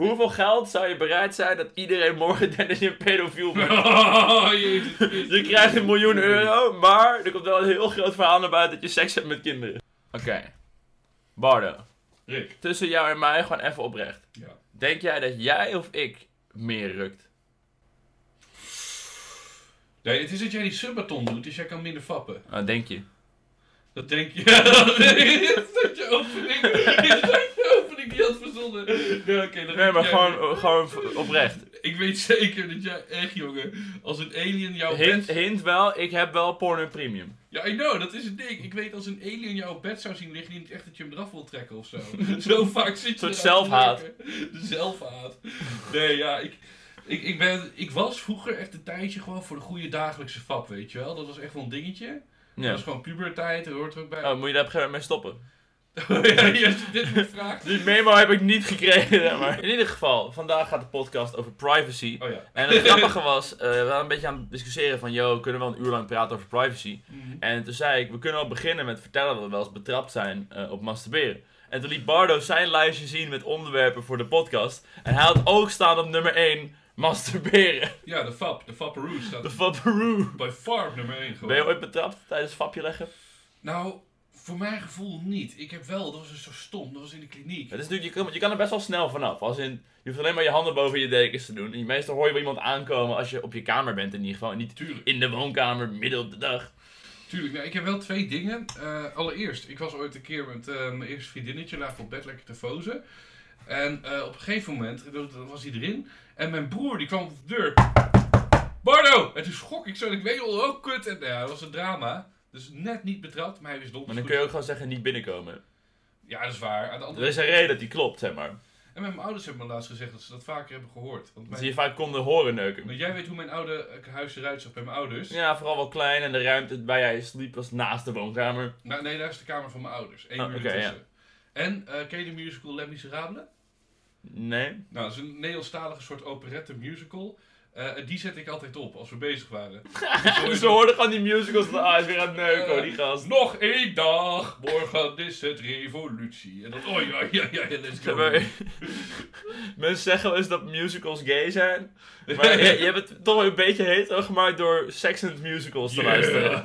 Voor hoeveel geld zou je bereid zijn dat iedereen morgen denkt dat je een pedofiel bent? Oh, Je krijgt een miljoen euro, maar er komt wel een heel groot verhaal naar buiten dat je seks hebt met kinderen. Oké. Bardo, Rick. tussen jou en mij gewoon even oprecht. Ja. Denk jij dat jij of ik meer rukt? Nee, het is dat jij die subbaton doet, dus jij kan minder fappen. Nou, denk je. Dat denk je. is dat je opening? Is had verzonnen? Nee, oké. maar jij. gewoon, gewoon oprecht. Ik weet zeker dat jij echt, jongen, als een alien jouw Hint, bed... hint wel, ik heb wel porno premium. Ja, I know, dat is het ding. Ik weet als een alien jou op bed zou zien liggen, niet echt dat je hem eraf wil trekken of zo. zo vaak zit je soort eraan te zelfhaat. De zelfhaat. Nee, ja, ik, ik, ik, ben, ik was vroeger echt een tijdje gewoon voor de goede dagelijkse fap, weet je wel. Dat was echt wel een dingetje. Dat was gewoon puberteit, dat hoort er ook bij. Oh, moet je daar op een gegeven moment mee stoppen? ja, als je dit me vraagt. Die memo heb ik niet gekregen, zeg maar. In ieder geval, vandaag gaat de podcast over privacy. Oh ja. En het grappige was, eh, we waren een beetje aan het discussiëren van, yo, kunnen we wel een uur lang praten over privacy? Mhm. En toen zei ik, we kunnen al beginnen met vertellen dat we wel eens betrapt zijn eh, op masturberen. En toen liet Bardo zijn lijstje zien met onderwerpen voor de podcast. En hij had ook staan op nummer 1, masturberen. Ja, de fap, de fapperoo staat De Fapperoo. by far nummer 1 gewoon. Ben je ooit betrapt tijdens fapje leggen? Nou, voor mijn gevoel niet. Ik heb wel, dat was dus zo stom, dat was in de kliniek. Het is natuurlijk, je, kan, je kan er best wel snel vanaf. Als in, je hoeft alleen maar je handen boven je dekens te doen. En meestal hoor je wel iemand aankomen als je op je kamer bent in ieder geval. En niet Tuurlijk. in de woonkamer, midden op de dag. Tuurlijk, nou, ik heb wel twee dingen. Eh, allereerst, ik was ooit een keer met eh, mijn eerste vriendinnetje, lagen op bed lekker te fozen. En eh, op een gegeven moment, was hij erin. En mijn broer, die kwam op de deur. Bardo! En toen schrok ik zo en ik weet al, oh kut. En ja, dat was een drama. Dus net niet betrapt, maar hij wist donders Maar dan kun je ook gewoon zeggen, niet binnenkomen. Ja, dat is waar. Aan de Er andere... is een reden dat die klopt, zeg maar. En mijn ouders hebben me laatst gezegd dat ze dat vaker hebben gehoord. Want, Dat mijn... ze je vaak konden horen neuken. Want jij weet hoe mijn oude huis eruit zag bij mijn ouders. Ja, vooral wel klein en de ruimte waar jij sliep was naast de woonkamer. Nou, nee, daar is de kamer van mijn ouders. Eén muur oké, ertussen. En, eh, ken je de musical Les Miserables? Nee. Nou, dat is een Nederlandstalige soort operette musical. Eh, die zet ik altijd op als we bezig waren. Dus Ze hoorden gewoon die musicals van, ah, is weer aan het neuken, hoor, die gast. Nog één dag, morgen is het revolutie. En dan, oh ja, ja, ja, ja, let's go. maar, Mensen zeggen wel eens dat musicals gay zijn. Maar je, je hebt het toch wel een beetje hetero gemaakt door sexend musicals te luisteren.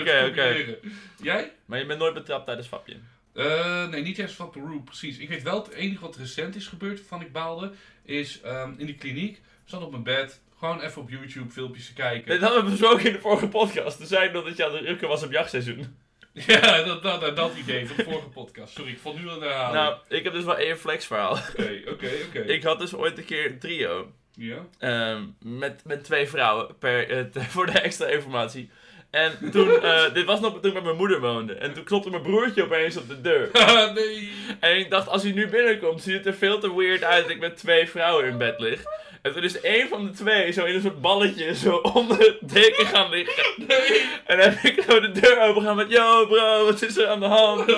Oké, Oké. Jij? Maar je bent nooit betrapt tijdens Fapje. Eh, nee, niet eens van Peru, precies. Ik weet wel, het enige wat recent is gebeurd, waarvan ik baalde, is ehm, in de kliniek. Ik zat op mijn bed, gewoon even op YouTube filmpjes te kijken. Dit hadden we besproken in de vorige podcast. Toen zei ik nog dat je aan het rukken was op jachtseizoen. Ja, dat, dat, dat, dat idee van de vorige podcast. Sorry, ik val nu aan de herhaling. Nou, ik heb dus wel één flex verhaal. Oké, oké, oké. Ik had dus ooit een keer een trio. Ja? Ehm, met, met twee vrouwen per, eh, te- voor de extra informatie. En toen, eh, dit was nog toen ik met mijn moeder woonde. En toen klopte mijn broertje opeens op de deur. nee. En ik dacht, als hij nu binnenkomt, ziet het er veel te weird uit dat ik met twee vrouwen in bed lig. En toen is één van de twee zo in een soort balletje zo onder het deken gaan liggen. Nee. En dan heb ik zo de deur open gaan met, yo bro, wat is er aan de hand?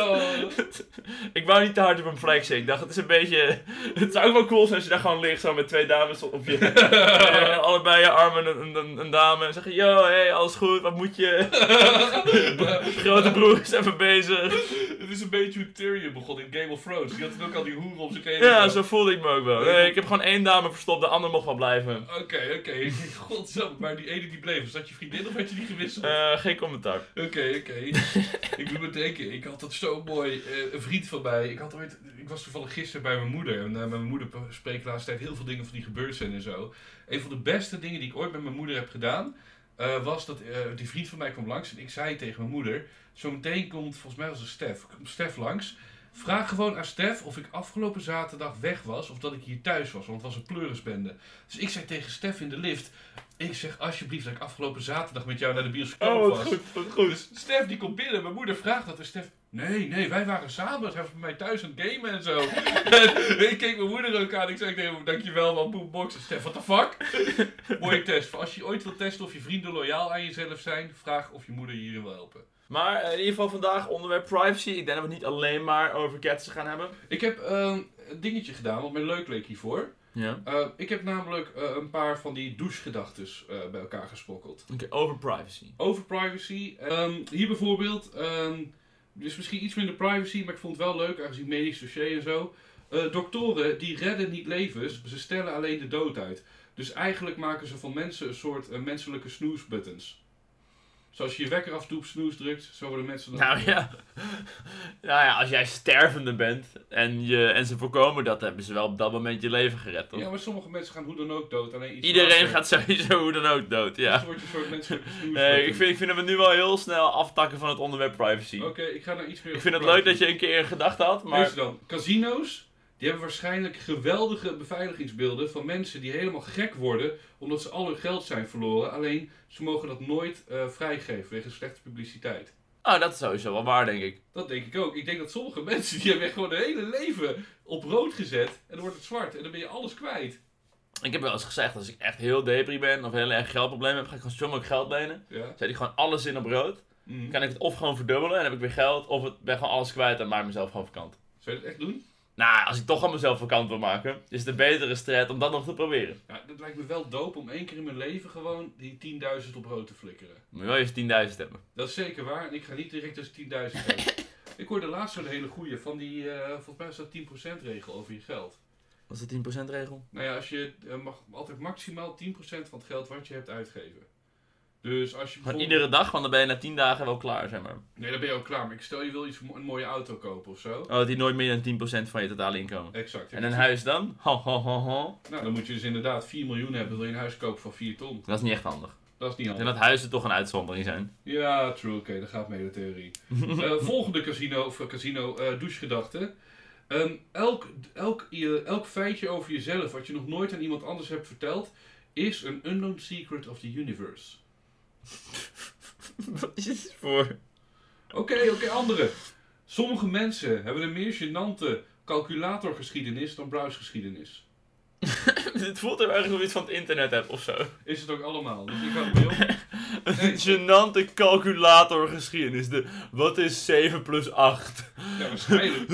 Ik wou niet te hard op hem flexen. Ik dacht, het is een beetje... Het zou ook wel cool zijn als je daar gewoon ligt, zo met twee dames op je... Eh, allebei je armen en een, een, een dame. En zeggen, yo, hey, alles goed, wat moet je? Grote broer is even bezig. Het is een beetje hoe Tyrion begon in Game of Thrones. Die had ook al die hoeren om zich heen. Ja, zo voelde ik me ook wel. Nee, ik heb gewoon één dame verstopt, de ander wel blijven. Oké, oké. Godsamme, maar die ene die bleef, was dat je vriendin of had je die gewisseld? Eh, geen commentaar. Oké, oké. ik moet me denken, ik had dat zo mooi. eh, een vriend van mij, ik, had ooit, ik was toevallig gisteren bij mijn moeder. En eh, mijn moeder spreekt de laatste tijd heel veel dingen van die gebeurd zijn en zo. Een van de beste dingen die ik ooit met mijn moeder heb gedaan, was dat die vriend van mij kwam langs. En ik zei tegen mijn moeder, zometeen komt, volgens mij was het Stef, komt Stef langs. Vraag gewoon aan Stef of ik afgelopen zaterdag weg was of dat ik hier thuis was, want het was een pleurisbende. Dus ik zei tegen Stef in de lift, ik zeg alsjeblieft dat ik afgelopen zaterdag met jou naar de bioscoop Oh, was. goed, wat goed. Dus Stef die komt binnen, mijn moeder vraagt dat en Stef... Nee, nee, wij waren samen. Hij was bij mij thuis aan het gamen en zo. en ik keek mijn moeder ook aan. Ik zei tegen hem, dankjewel man, boombox. En Stef, what the fuck? Mooie test. Als je ooit wilt testen of je vrienden loyaal aan jezelf zijn, vraag of je moeder je hierin wil helpen. Maar eh, in ieder geval vandaag onderwerp privacy. Ik denk dat we het niet alleen maar over ketsen gaan hebben. Ik heb ehm, een dingetje gedaan, wat mij leuk leek hiervoor. Ja. Eh, ik heb namelijk eh, een paar van die douchegedachtes eh, bij elkaar gesprokkeld. Oké, over privacy. Over privacy. Ehm, hier bijvoorbeeld, ehm dus misschien iets minder privacy, maar ik vond het wel leuk, aangezien medisch dossier en zo. Doktoren die redden niet levens, ze stellen alleen de dood uit. Dus eigenlijk maken ze van mensen een soort menselijke snoesbuttons. Zoals je je wekker af en toe op snoes drukt, zo worden mensen dan... Nou ja. nou ja, als jij stervende bent en, je, en ze voorkomen dat, hebben ze wel op dat moment je leven gered. Toch? Ja, maar sommige mensen gaan hoe dan ook dood. Alleen iets Iedereen later. gaat sowieso hoe dan ook dood, Dus ja. dan word je een soort snoesbutton. Nee, ik vind, ik vind dat we nu wel heel snel aftakken van het onderwerp privacy. Oké, ik ga naar iets meer Ik vind het leuk dat je een keer een gedachte had, maar... Deze dan. Casino's, die hebben waarschijnlijk geweldige beveiligingsbeelden van mensen die helemaal gek worden omdat ze al hun geld zijn verloren. Alleen, ze mogen dat nooit eh, vrijgeven wegens slechte publiciteit. Oh, dat is sowieso wel waar, denk ik. Dat denk ik ook. Ik denk dat sommige mensen die hebben echt gewoon hun hele leven op rood gezet en dan wordt het zwart en dan ben je alles kwijt. Ik heb wel eens gezegd, als ik echt heel depri ben of heel erg geldprobleem heb, ga ik gewoon mogelijk geld lenen. Ja. Zet ik gewoon alles in op rood. Dan kan ik het of gewoon verdubbelen en heb ik weer geld, of het ben gewoon alles kwijt en maak mezelf gewoon vakant. Zou je dat echt doen? Nou, als ik toch al mezelf vakant wil maken, is het een betere strat om dat nog te proberen. Ja, dat lijkt me wel dope om één keer in mijn leven gewoon die 10.000 op rood te flikkeren. Moet je wel eens 10.000 hebben. Dat is zeker waar. En ik ga niet direct als 10.000 hebben. ik hoorde laatst zo'n hele goeie van die, eh, volgens mij is dat 10% regel over je geld. Was de 10% regel? Nou ja, als je eh, mag altijd maximaal 10% van het geld wat je hebt uitgeven. Dus als je Gewoon bijvoorbeeld... iedere dag, want dan ben je na 10 dagen wel klaar, zeg maar. Nee, dan ben je ook klaar. Maar ik stel je wil iets, een mooie auto kopen of zo. Oh, dat die nooit meer dan 10% van je totale inkomen. Exact. En een huis dan? Ho, ho, ho, ho. Nou, dan moet je dus inderdaad 4 miljoen hebben. Wil je een huis kopen van 4 ton. Dat is niet echt handig. Dat is niet handig. dat huizen toch een uitzondering zijn. Ja, true. Oké, daar gaat mee de theorie. Eh, volgende casino, of eh, casino eh, douchegedachte. Ehm, elk, elk, elk feitje over jezelf wat je nog nooit aan iemand anders hebt verteld, is een unknown secret of the universe. Wat is dit voor? Oké, oké, andere. Sommige mensen hebben een meer gênante calculatorgeschiedenis dan browsgeschiedenis. Dit voelt alsof je iets van het internet hebt of zo. Is het ook allemaal. Dus ik had het. Een gênante calculatorgeschiedenis. De, wat is 7 plus 8? Ja, waarschijnlijk.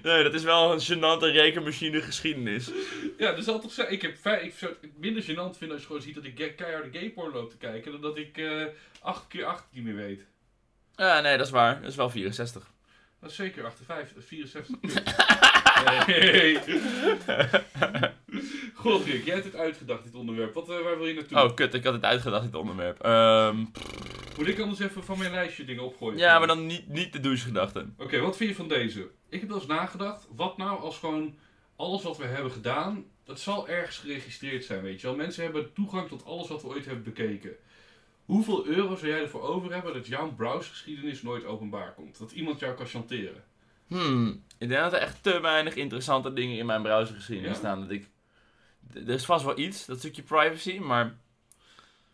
nee, dat is wel een gênante rekenmachine geschiedenis. Ja, dat zal toch zijn. Ik heb vij- ik zou het minder gênant vinden als je gewoon ziet dat ik ge- keiharde gayporn loop te kijken, dan dat ik eh 8 keer 8 niet meer weet. Ja, nee, dat is waar. Dat is wel 64. Dat is zeker 58, 64. Nee. God, Rick, jij hebt het uitgedacht, dit onderwerp. Wat, eh, waar wil je naartoe? Oh, kut, ik had het uitgedacht, dit onderwerp. Ehm, Moet ik anders even van mijn lijstje dingen opgooien? ja, maar dan niet, niet de douchegedachten. Oké, wat vind je van deze? Ik heb wel eens nagedacht, wat nou als gewoon alles wat we hebben gedaan, dat zal ergens geregistreerd zijn, weet je wel. Mensen hebben toegang tot alles wat we ooit hebben bekeken. Hoeveel euro zou jij ervoor over hebben dat jouw browsergeschiedenis nooit openbaar komt? Dat iemand jou kan chanteren? Hmm, ik denk dat er echt te weinig interessante dingen in mijn browsergeschiedenis Ja? staan. Dat ik... Er is vast wel iets, dat stukje privacy, maar...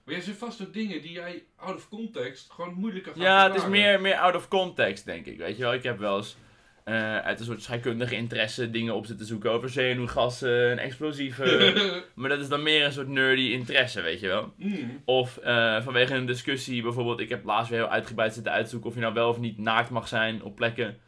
Maar jij zit vast op dingen die jij out of context gewoon moeilijk kan gaan Ja, het is meer, meer out of context, denk ik. Weet je wel, ik heb wel eens eh, uit een soort scheikundige interesse dingen op zitten zoeken over zenuwgassen en explosieven. maar dat is dan meer een soort nerdy interesse, weet je wel. Mm. Of eh, vanwege een discussie, bijvoorbeeld, ik heb laatst weer heel uitgebreid zitten uitzoeken of je nou wel of niet naakt mag zijn op plekken.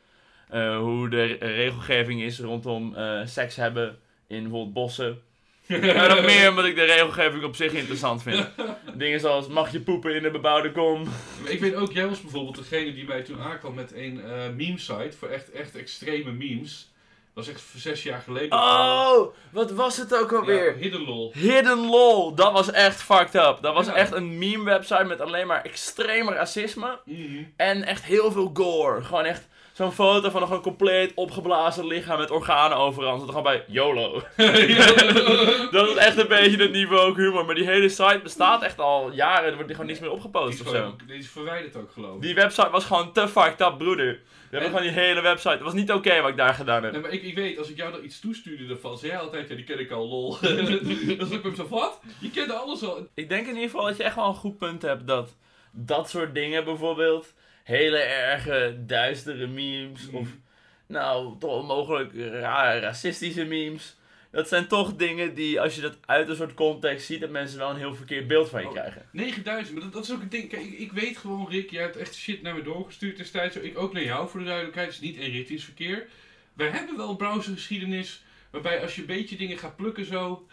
Eh, hoe de re- regelgeving is rondom seks hebben in bijvoorbeeld bossen. Ja, dat meer omdat ik de regelgeving op zich interessant vind. Dingen zoals, mag je poepen in de bebouwde kom? Maar ik weet ook, jij was bijvoorbeeld degene die mij toen aankwam met een eh meme-site voor echt, echt extreme memes. Dat was echt zes jaar geleden. Oh, wat was het ook Ja, alweer? Hidden lol. Hidden LOL, dat was echt fucked up. Dat was Ja. echt een meme website met alleen maar extreem racisme. Mhm. En echt heel veel gore. Gewoon echt zo'n foto van een gewoon compleet opgeblazen lichaam met organen overal. Zat er gewoon bij YOLO. dat is echt een beetje het niveau humor. Maar die hele site bestaat echt al jaren. Er wordt er gewoon niks meer opgepost of zo. die is verwijderd ook geloof ik. Die website was gewoon te fucked up, broeder. We hebben En- gewoon die hele website. Het was niet oké wat ik daar gedaan heb. Nee, maar ik, ik weet, als ik jou dan iets toestuurde ervan, zei jij altijd, ja die ken ik al, lol. dan zat ik hem zo, wat? Je kende alles al. Ik denk in ieder geval dat je echt wel een goed punt hebt dat dat soort dingen bijvoorbeeld, hele erge duistere memes Mm. of nou toch mogelijk rare racistische memes. Dat zijn toch dingen die als je dat uit een soort context ziet, dat mensen wel een heel verkeerd beeld van je Oh. krijgen. 9000, maar dat, dat is ook een ding. Kijk, ik, ik weet gewoon, Rick, jij hebt echt shit naar me doorgestuurd destijds. Ik ook naar jou voor de duidelijkheid. Het is niet eenrichtingsverkeer. Wij hebben wel een browsergeschiedenis waarbij als je een beetje dingen gaat plukken zo.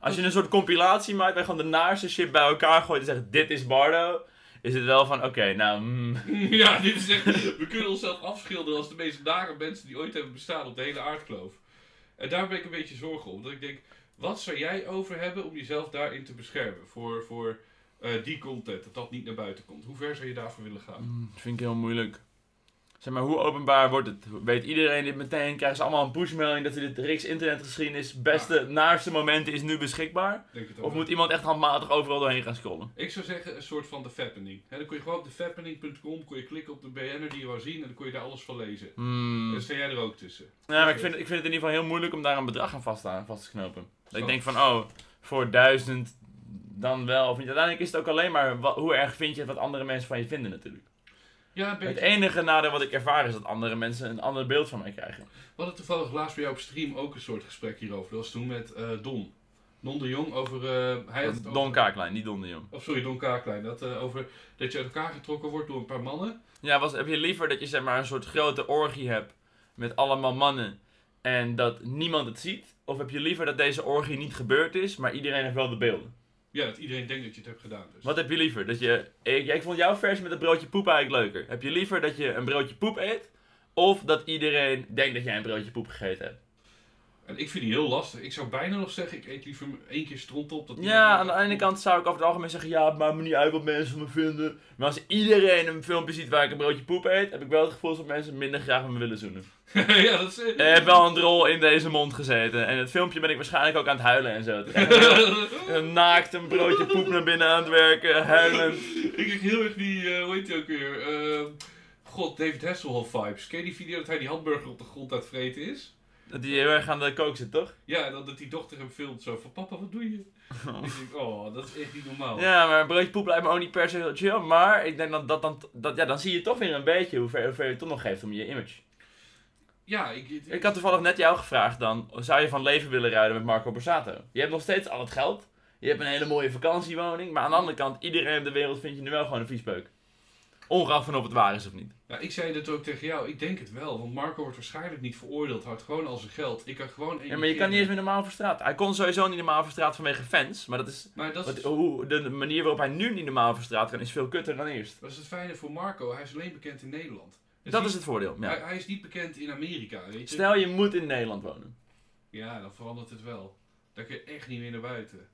Als je een soort compilatie maakt waar je gewoon de naarste shit bij elkaar gooit en zegt dit is Bardo. Is het wel van, oké, nou, mm, ja, dit is echt, we kunnen onszelf afschilderen als de meest nare mensen die ooit hebben bestaan op de hele aardkloof. En daar ben ik een beetje zorgen om. Dat ik denk, wat zou jij over hebben om jezelf daarin te beschermen? Voor, voor eh, die content, dat dat niet naar buiten komt. Hoe ver zou je daarvoor willen gaan? mm, vind ik heel moeilijk. Zeg maar, hoe openbaar wordt het? Weet iedereen dit meteen? Krijgen ze allemaal een pushmelding dat dit Riks internetgeschiedenis beste, naarste momenten is nu beschikbaar? Of moet iemand echt handmatig overal doorheen gaan scrollen? Ik zou zeggen, een soort van de fappening. Dan kon je gewoon op de fappening.com kon je klikken op de BN'er die je wou zien en dan kon je daar alles van lezen. Hmm. En sta jij er ook tussen. Ja, maar ik vind, ik vind het in ieder geval heel moeilijk om daar een bedrag aan vast, aan, vast te knopen. Dat ik denk van, oh, voor duizend dan wel of niet. Uiteindelijk is het ook alleen maar hoe erg vind je het wat andere mensen van je vinden natuurlijk. Ja, Het enige nadeel wat ik ervaar is dat andere mensen een ander beeld van mij krijgen. We hadden toevallig laatst bij jou op stream ook een soort gesprek hierover. Dat was toen met eh, Don. Don de Jong over... eh, hij had Don over- Kaaklijn, niet Don de Jong. Of sorry, Don Kaaklijn. Dat, eh, over dat je uit elkaar getrokken wordt door een paar mannen. Ja, was, heb je liever dat je zeg maar een soort grote orgie hebt met allemaal mannen en dat niemand het ziet? Of heb je liever dat deze orgie niet gebeurd is, maar iedereen heeft wel de beelden? Ja, dat iedereen denkt dat je het hebt gedaan. Dus. Wat heb je liever? Dat je, ik, ik vond jouw versie met het broodje poep eigenlijk leuker. Heb je liever dat je een broodje poep eet? Of dat iedereen denkt dat jij een broodje poep gegeten hebt? En ik vind die heel lastig. Ik zou bijna nog zeggen, ik eet liever één keer stront op. Dat Ja, aan de ene kant zou ik over het algemeen zeggen, ja, het maakt me niet uit wat mensen me vinden. Maar als iedereen een filmpje ziet waar ik een broodje poep eet, heb ik wel het gevoel dat mensen minder graag met me willen zoenen. ja, dat is... Ik heb wel een drol in deze mond gezeten. En het filmpje ben ik waarschijnlijk ook aan het huilen en zo. Een naakt een broodje poep naar binnen aan het werken, huilend. ik krijg heel erg die, eh, hoe heet die ook weer? Ehm, God, David Hasselhoff vibes. Ken je die video dat hij die hamburger op de grond aan het vreten is? Dat die heel erg aan de kook zit, toch? Ja, dan dat die dochter hem filmt zo van, papa, wat doe je? Ik denk, oh, dat is echt niet normaal. Ja, maar een broodje poep lijkt me ook niet per se heel chill. Maar ik denk dat, dat, dan, dat ja, dan zie je toch weer een beetje hoe ver, hoe ver je het toch nog geeft om je image. Ja, ik... ik- Ik had toevallig net jou gevraagd dan, zou je van leven willen ruilen met Marco Borsato? Je hebt nog steeds al het geld. Je hebt een hele mooie vakantiewoning. Maar aan de andere kant, iedereen op de wereld vindt je nu wel gewoon een viespeuk. Ongeacht van of het waar is of niet. Ja, ik zei dit ook tegen jou. Ik denk het wel. Want Marco wordt waarschijnlijk niet veroordeeld. Houdt gewoon al zijn geld. Ik kan gewoon... Ja, maar je kan niet eens meer normaal straat. Hij kon sowieso niet normaal straat vanwege fans. Maar dat is, Maar dat wat, is, hoe, de manier waarop hij nu niet normaal straat kan is veel kutter dan eerst. dat is het fijne voor Marco. Hij is alleen bekend in Nederland. Dus Dat niet- is het voordeel. Ja. Hij, hij is niet bekend in Amerika, weet je. Stel je moet in Nederland wonen. Ja, dan verandert het wel. Dan kun je echt niet meer naar buiten.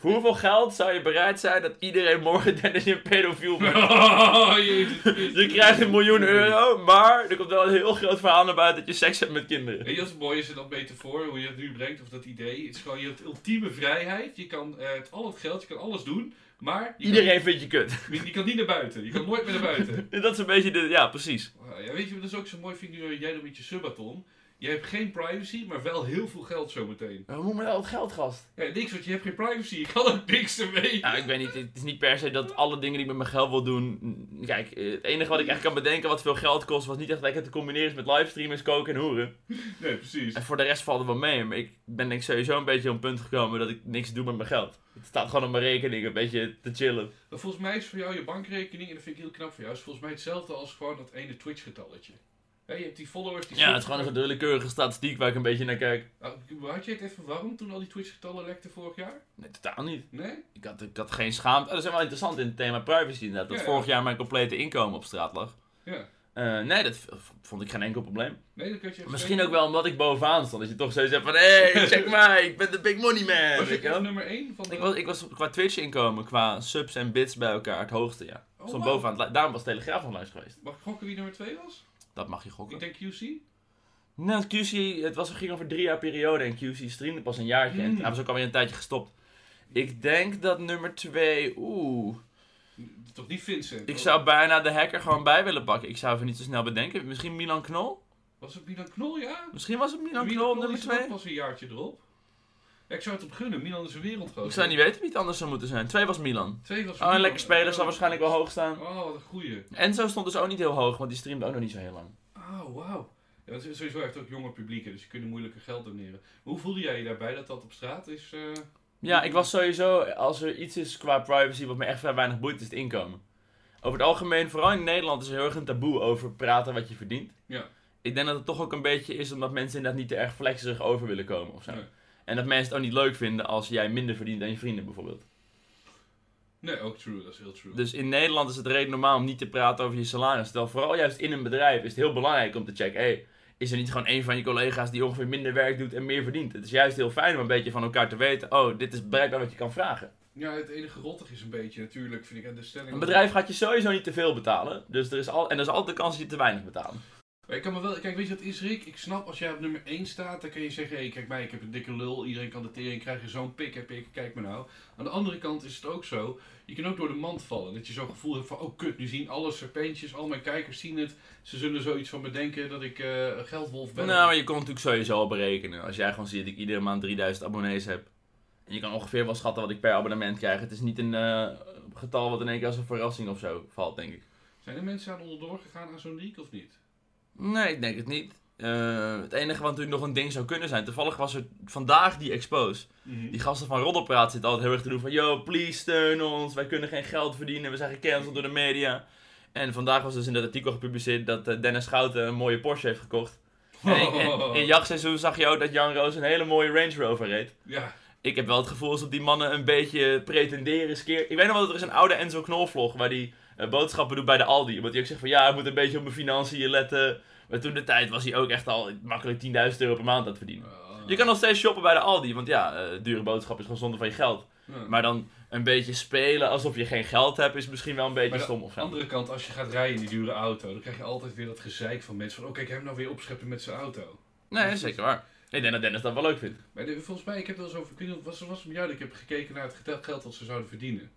Voor hoeveel geld zou je bereid zijn dat iedereen morgen je een pedofiel bent? Oh. Je krijgt een miljoen euro, maar er komt wel een heel groot verhaal naar buiten dat je seks hebt met kinderen. Weet je wat het mooie is in dat metafoor, hoe je het nu brengt, of dat idee? Het is gewoon je hebt ultieme vrijheid. Je kan eh, het, al het geld, je kan alles doen. Maar Iedereen vindt je kut. Je kan niet naar buiten. Je kan nooit meer naar buiten. Dat is een beetje de... Ja, precies. Uh, ja, weet je wat dat is ook zo mooi vind? Nu jij dan met je subathon. Je hebt geen privacy, maar wel heel veel geld zometeen. Maar hoe moet met al het geld, gast? Ja, niks, want je hebt geen privacy. Je kan er niks ermee. Nou, ik weet niet. Het is niet per se dat alle dingen die ik met mijn geld wil doen... Kijk, eh, het enige wat ik echt kan bedenken wat veel geld kost... was niet echt lekker te combineren is met livestreamers, koken en hoeren. Nee, precies. En voor de rest valt het wel mee. Maar ik ben denk ik sowieso een beetje op een punt gekomen dat ik niks doe met mijn geld. Het staat gewoon op mijn rekening een beetje te chillen. Maar volgens mij is voor jou je bankrekening, en dat vind ik heel knap voor jou, is volgens mij hetzelfde als gewoon dat ene Twitch-getalletje. Je hebt die followers die... Ja, het is gewoon een willekeurige statistiek waar ik een beetje naar kijk. Nou, had je het even warm toen al die Twitch-getallen lekten vorig jaar? Nee, totaal niet. Nee? Ik had, ik had geen schaamte. Oh, dat is wel interessant in het thema privacy inderdaad. Dat Ja, vorig ja. jaar mijn complete inkomen op straat lag. Ja. Eh, nee, dat vond ik geen enkel probleem. Nee, dat je Misschien ook wel omdat ik bovenaan stond. Dat je toch zoiets hebt van, hé, hey, check mij, ik ben de big money man. Was je wel? nummer 1 van de... Ik was, ik was qua Twitch inkomen, qua subs en bits bij elkaar het hoogste, ja. Oh, Stond bovenaan. Daarom was Telegraaf online geweest. Mag ik gokken wie nummer 2 was? Dat mag je gokken. Ik denk QC. Nou, QC, het was, het ging over drie jaar periode en QC streamde pas een jaartje. En Hmm. hij was ook alweer een tijdje gestopt. Ik denk dat nummer twee, oeh. Toch niet Vincent? Ik zou bijna de hacker gewoon bij willen pakken. Ik zou even niet zo snel bedenken. Misschien Milan Knol? Was het Milan Knol, ja? Misschien was het Milan Milan Knol op nummer er 2? pas een jaartje erop. Ja, ik zou het op gunnen. Milan is een wereldgroot. Ik zou niet weten wie het anders zou moeten zijn. Twee was Milan. Twee was Oh, een Milan. lekker speler zal Oh, waarschijnlijk wel hoog staan. Oh, wat een goeie. Enzo stond dus ook niet heel hoog, want die streamde ook nog niet zo heel lang. Oh, wauw. Ja, het is sowieso echt ook jonger publiek, hè, dus je kunt moeilijker geld doneren. Maar hoe voelde jij je daarbij dat dat op straat is? eh, Ja, ik was sowieso, als er iets is qua privacy wat me echt vrij weinig boeit, is het inkomen. Over het algemeen, vooral in Nederland, is er heel erg een taboe over praten wat je verdient. Ja. Ik denk dat het toch ook een beetje is omdat mensen inderdaad niet te erg flexerig over willen komen of zo. Nee. En dat mensen het ook niet leuk vinden als jij minder verdient dan je vrienden bijvoorbeeld. Nee, ook true, dat is heel true. Dus in Nederland is het redelijk normaal om niet te praten over je salaris. Terwijl vooral juist in een bedrijf is het heel belangrijk om te checken... Hey, is er niet gewoon een van je collega's die ongeveer minder werk doet en meer verdient? Het is juist heel fijn om een beetje van elkaar te weten... Oh, dit is blijkbaar wat je kan vragen. Ja, het enige rottig is een beetje natuurlijk, vind ik, de stelling... Een bedrijf gaat je sowieso niet te veel betalen. Dus er is al, en er is altijd de kans dat je te weinig betaalt. Maar ik kan me wel, kijk, weet je wat is, Rick? Ik snap als jij op nummer 1 staat, dan kan je zeggen: hé, hey, kijk mij, ik heb een dikke lul, iedereen kan de tering krijgen, zo'n pik heb ik, kijk me nou. Aan de andere kant is het ook zo, je kan ook door de mand vallen. Dat je zo'n gevoel hebt van: oh kut, nu zien alle serpentjes, al mijn kijkers zien het. Ze zullen zoiets van bedenken dat ik eh, een geldwolf ben. Nou, maar je kon natuurlijk sowieso al berekenen. Als jij gewoon ziet dat ik iedere maand 3000 abonnees heb. En je kan ongeveer wel schatten wat ik per abonnement krijg. Het is niet een eh, getal wat in één keer als een verrassing of zo valt, denk ik. Zijn er mensen aan onderdoor gegaan aan zo'n leak of niet? Nee, ik denk het niet. Uh, het enige wat natuurlijk nog een ding zou kunnen zijn. Toevallig was er vandaag die expose. Mhm. Die gasten van Roddelpraat zitten altijd heel erg te doen van... Yo, please steun ons. Wij kunnen geen geld verdienen. We zijn gecanceld door de media. En vandaag was dus in dat artikel gepubliceerd dat eh, Dennis Schouten een mooie Porsche heeft gekocht. En in, jachtseizoen zag je ook dat Jan Roos een hele mooie Range Rover reed. Ja, Ik heb wel het gevoel alsof die mannen een beetje pretenderen. Skeer. Ik weet nog wel dat er is een oude Enzo Knol vlog waar die eh, boodschappen doet bij de Aldi. Omdat hij ook zegt van ja, ik moet een beetje op mijn financiën letten. Maar toen de tijd was hij ook echt al makkelijk 10.000 euro per maand aan het verdienen. Je kan nog steeds shoppen bij de Aldi, want ja, eh, dure boodschap is gewoon zonde van je geld. ja. Maar dan een beetje spelen alsof je geen geld hebt, is misschien wel een beetje Maar de stom of zo. andere kant, als je gaat rijden in die dure auto, dan krijg je altijd weer dat gezeik van mensen van, oh kijk, hem nou weer opscheppen met zijn auto. Nee, zeker waar. Ik denk dat Dennis dat wel leuk vindt. Maar de- volgens mij, ik heb wel eens over, ik was, was het met jou dat ik heb gekeken naar het geld dat ze zouden verdienen.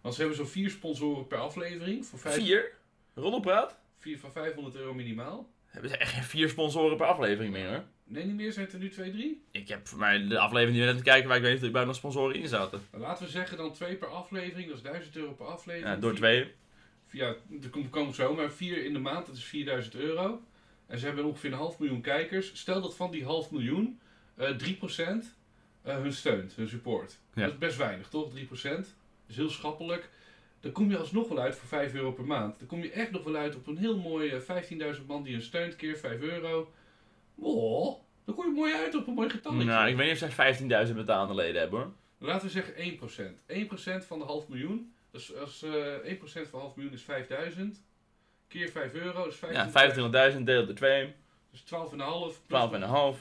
Want ze hebben zo'n vier sponsoren per aflevering, voor vijf, Vier? Roddelpraat? vier van 500 euro minimaal. Hebben ze echt geen vier sponsoren per aflevering meer hoor. Nee, niet meer, zijn het er nu twee, drie? Ik heb voor mij de aflevering die we net kijken waar ik weet niet of er bij nog sponsoren in zaten. Nou, laten we zeggen dan twee per aflevering, dat is 1000 euro per aflevering. Ja, door Vier- twee. Ja, er komt, komt zo, maar vier in de maand, dat is 4000 euro. En ze hebben ongeveer een half miljoen kijkers. Stel dat van die half miljoen eh 3% eh, hun steunt, hun support. Ja. Dat is best weinig, toch? 3%. Dat is heel schappelijk. Dan kom je alsnog wel uit voor 5 euro per maand. Dan kom je echt nog wel uit op een heel mooi eh, 15.000 man die hun steunt, keer 5 euro. Oh, dan kom je mooi uit op een mooi getalletje. Nou, ik weet niet of zij 15.000 betaalde leden hebben hoor. Laten we zeggen 1%. 1% van de half miljoen. Dus als eh 1% van half miljoen is 5000. Keer 5 euro, dus 15.000. Ja, 25.000 deelt door 2, 12,5 Dus 12,5. plus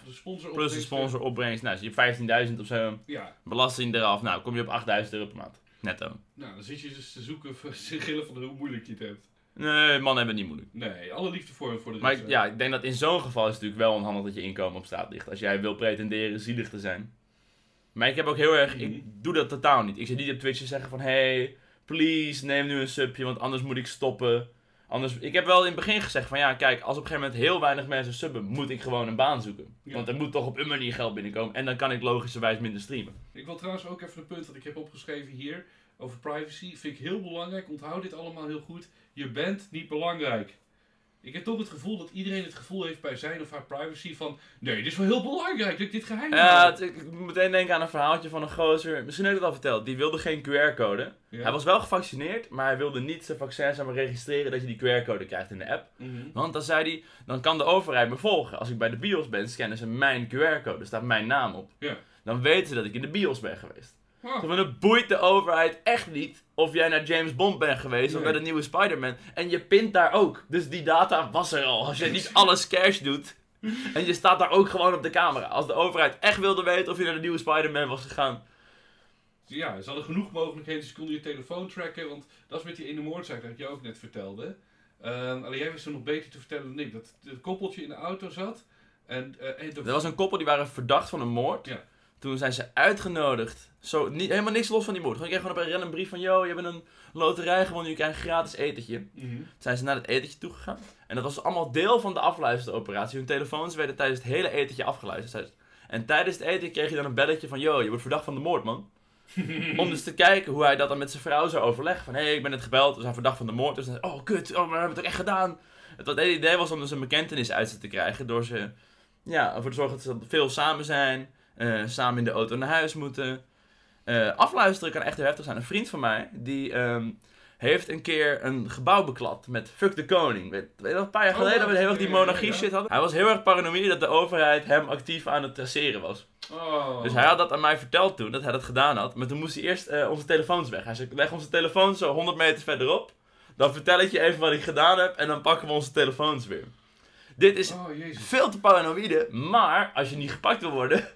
De sponsor de sponsor opbrengst. Nou, zie je 15.000 of zo. Ja, Belasting eraf. Nou, kom je op 8.000 euro per maand. Netto. nou dan zit je dus te zoeken voor sigillen van hoe moeilijk je het hebt. Nee, mannen hebben het niet moeilijk. Nee, alle liefde voor, voor de Maar ik- ja, ik denk dat in zo'n geval is het natuurlijk wel onhandig dat je inkomen op straat ligt. Als jij wil pretenderen zielig te zijn. Maar ik heb ook heel erg, Mhm. ik doe dat totaal niet. Ik zit niet op Twitch te zeggen van, hey, please, neem nu een subje, want anders moet ik stoppen. Anders, ik heb wel in het begin gezegd van, ja, kijk, als op een gegeven moment heel weinig mensen subben, moet ik gewoon een baan zoeken. Ja. Want er moet toch op een manier geld binnenkomen en dan kan ik logischerwijs minder streamen. Ik wil trouwens ook even een punt dat ik heb opgeschreven hier over privacy. Vind ik heel belangrijk. Onthoud dit allemaal heel goed. Je bent niet belangrijk. Ik heb toch het gevoel dat iedereen het gevoel heeft bij zijn of haar privacy van... Nee, dit is wel heel belangrijk dat ik dit geheim Ja, het- ik moet meteen denken aan een verhaaltje van een gozer, misschien heb ik het al verteld, die wilde geen QR-code. Ja. Hij was wel gevaccineerd, maar hij wilde niet zijn vaccin zeg maar, registreren dat je die QR-code krijgt in de app. Mhm. Want dan zei hij, dan kan de overheid me volgen. Als ik bij de BIOS ben, scannen ze mijn QR-code, er staat mijn naam op. Ja. Dan weten ze dat ik in de BIOS ben geweest. Van het boeit de overheid echt niet of jij naar James Bond bent geweest of naar de nieuwe Spider-Man. En je pint daar ook. Dus die data was er al. Als je niet alles cash doet. En je staat daar ook gewoon op de camera. Als de overheid echt wilde weten of je naar de nieuwe Spider-Man was gegaan. ja, ze hadden genoeg mogelijkheden. Ze konden je telefoon tracken. Want dat is met die ene moordzaak dat ik je ook net vertelde. Ehm, alleen jij wist er nog beter te vertellen dan ik. Dat het koppeltje in de auto zat. En, eh, en de- Er was een koppel die waren verdacht van een moord. Ja. Toen zijn ze uitgenodigd. Zo, niet, helemaal niks los van die moord. Gewoon, ik kreeg gewoon op een random brief van... Yo, je hebt een loterij gewonnen, je krijgt een gratis etentje. Mhm. Toen zijn ze naar het etentje toegegaan. En dat was allemaal deel van de afluisteroperatie. Hun telefoons werden tijdens het hele etentje afgeluisterd. En tijdens het eten kreeg je dan een belletje van... Yo, je wordt verdacht van de moord, man. Om dus te kijken hoe hij dat dan met zijn vrouw zou overleggen. Van, hé, hey, ik ben net gebeld, we zijn verdacht van de moord. Dus dan, oh, kut, oh, maar we hebben het ook echt gedaan. Het, het hele idee was om dus een bekentenis uit ze te krijgen. Door ze, ja, ervoor te zorgen dat ze veel samen zijn. Eh, samen in de auto naar huis moeten. Eh, afluisteren kan echt heel heftig zijn. Een vriend van mij, die ehm, heeft een keer een gebouw beklad met fuck de koning. Weet, weet je nog, een paar jaar Oh, geleden dat we heel erg die monarchie ja. shit hadden. Hij was heel erg paranoïde dat de overheid hem actief aan het traceren was. Oh. Dus hij had dat aan mij verteld toen, dat hij dat gedaan had. Maar toen moest hij eerst eh, onze telefoons weg. Hij zei, leg onze telefoons zo 100 meter verderop. Dan vertel ik je even wat ik gedaan heb en dan pakken we onze telefoons weer. Dit is Oh, veel te paranoïde, maar als je niet gepakt wil worden,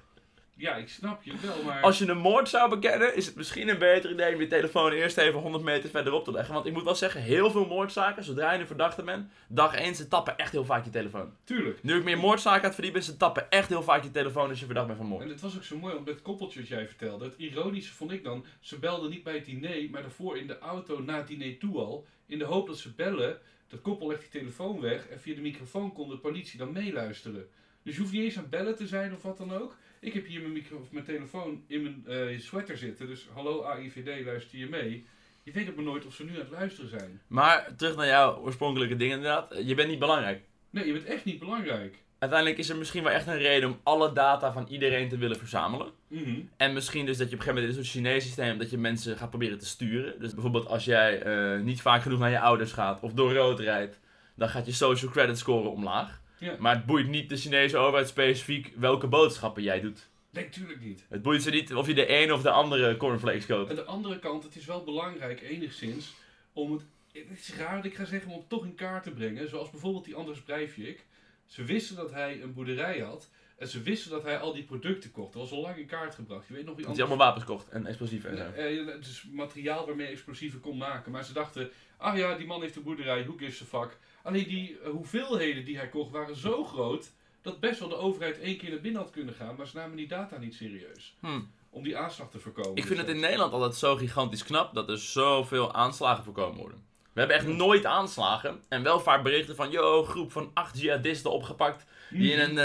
Ja, ik snap je wel, maar... als je een moord zou bekennen, is het misschien een beter idee om je telefoon eerst even 100 meter verderop te leggen. Want ik moet wel zeggen, heel veel moordzaken, zodra je een verdachte bent, dag 1, ze tappen echt heel vaak je telefoon. Tuurlijk. Nu ik meer moordzaken aan het verdiepen, ze tappen echt heel vaak je telefoon als je verdacht bent van moord. En het was ook zo mooi, omdat het koppeltje wat jij vertelde. Het ironische vond ik dan, ze belden niet bij het diner, maar daarvoor in de auto na het diner toe al. In de hoop dat ze bellen, dat koppel legt die telefoon weg en via de microfoon kon de politie dan meeluisteren. Dus je hoeft niet eens aan bellen te zijn of wat dan ook. Ik heb hier mijn, micro, of mijn telefoon in mijn eh, sweater zitten, dus hallo AIVD, luister je mee. Je weet ook maar nooit of ze nu aan het luisteren zijn. Maar terug naar jouw oorspronkelijke ding inderdaad. Je bent niet belangrijk. Nee, je bent echt niet belangrijk. Uiteindelijk is er misschien wel echt een reden om alle data van iedereen te willen verzamelen. Mhm. En misschien dus dat je op een gegeven moment in een soort Chinees systeem dat je mensen gaat proberen te sturen. Dus bijvoorbeeld als jij eh, niet vaak genoeg naar je ouders gaat of door rood rijdt, dan gaat je social credit score omlaag. Ja. Maar het boeit niet de Chinese overheid specifiek welke boodschappen jij doet. Nee, tuurlijk niet. Het boeit ze niet of je de een of de andere cornflakes koopt. Aan de andere kant, het is wel belangrijk enigszins om het... Het is raar wat ik ga zeggen, om het toch in kaart te brengen. Zoals bijvoorbeeld die Anders Breivik. Ze wisten dat hij een boerderij had. En ze wisten dat hij al die producten kocht. Dat was al lang in kaart gebracht. Je weet nog wie Dat hij anders... allemaal wapens kocht en explosieven en zo. Eh, eh, dus materiaal waarmee je explosieven kon maken. Maar ze dachten, ah ja, die man heeft een boerderij, who gives a fuck. Alleen die eh, hoeveelheden die hij kocht waren zo groot... dat best wel de overheid één keer naar binnen had kunnen gaan. Maar ze namen die data niet serieus. Hm. Om die aanslag te voorkomen. Ik vind Dus het in dat- Nederland altijd zo gigantisch knap dat er zoveel aanslagen voorkomen worden. We hebben echt nooit aanslagen en wel vaak berichten van, yo, groep van acht jihadisten opgepakt die in een,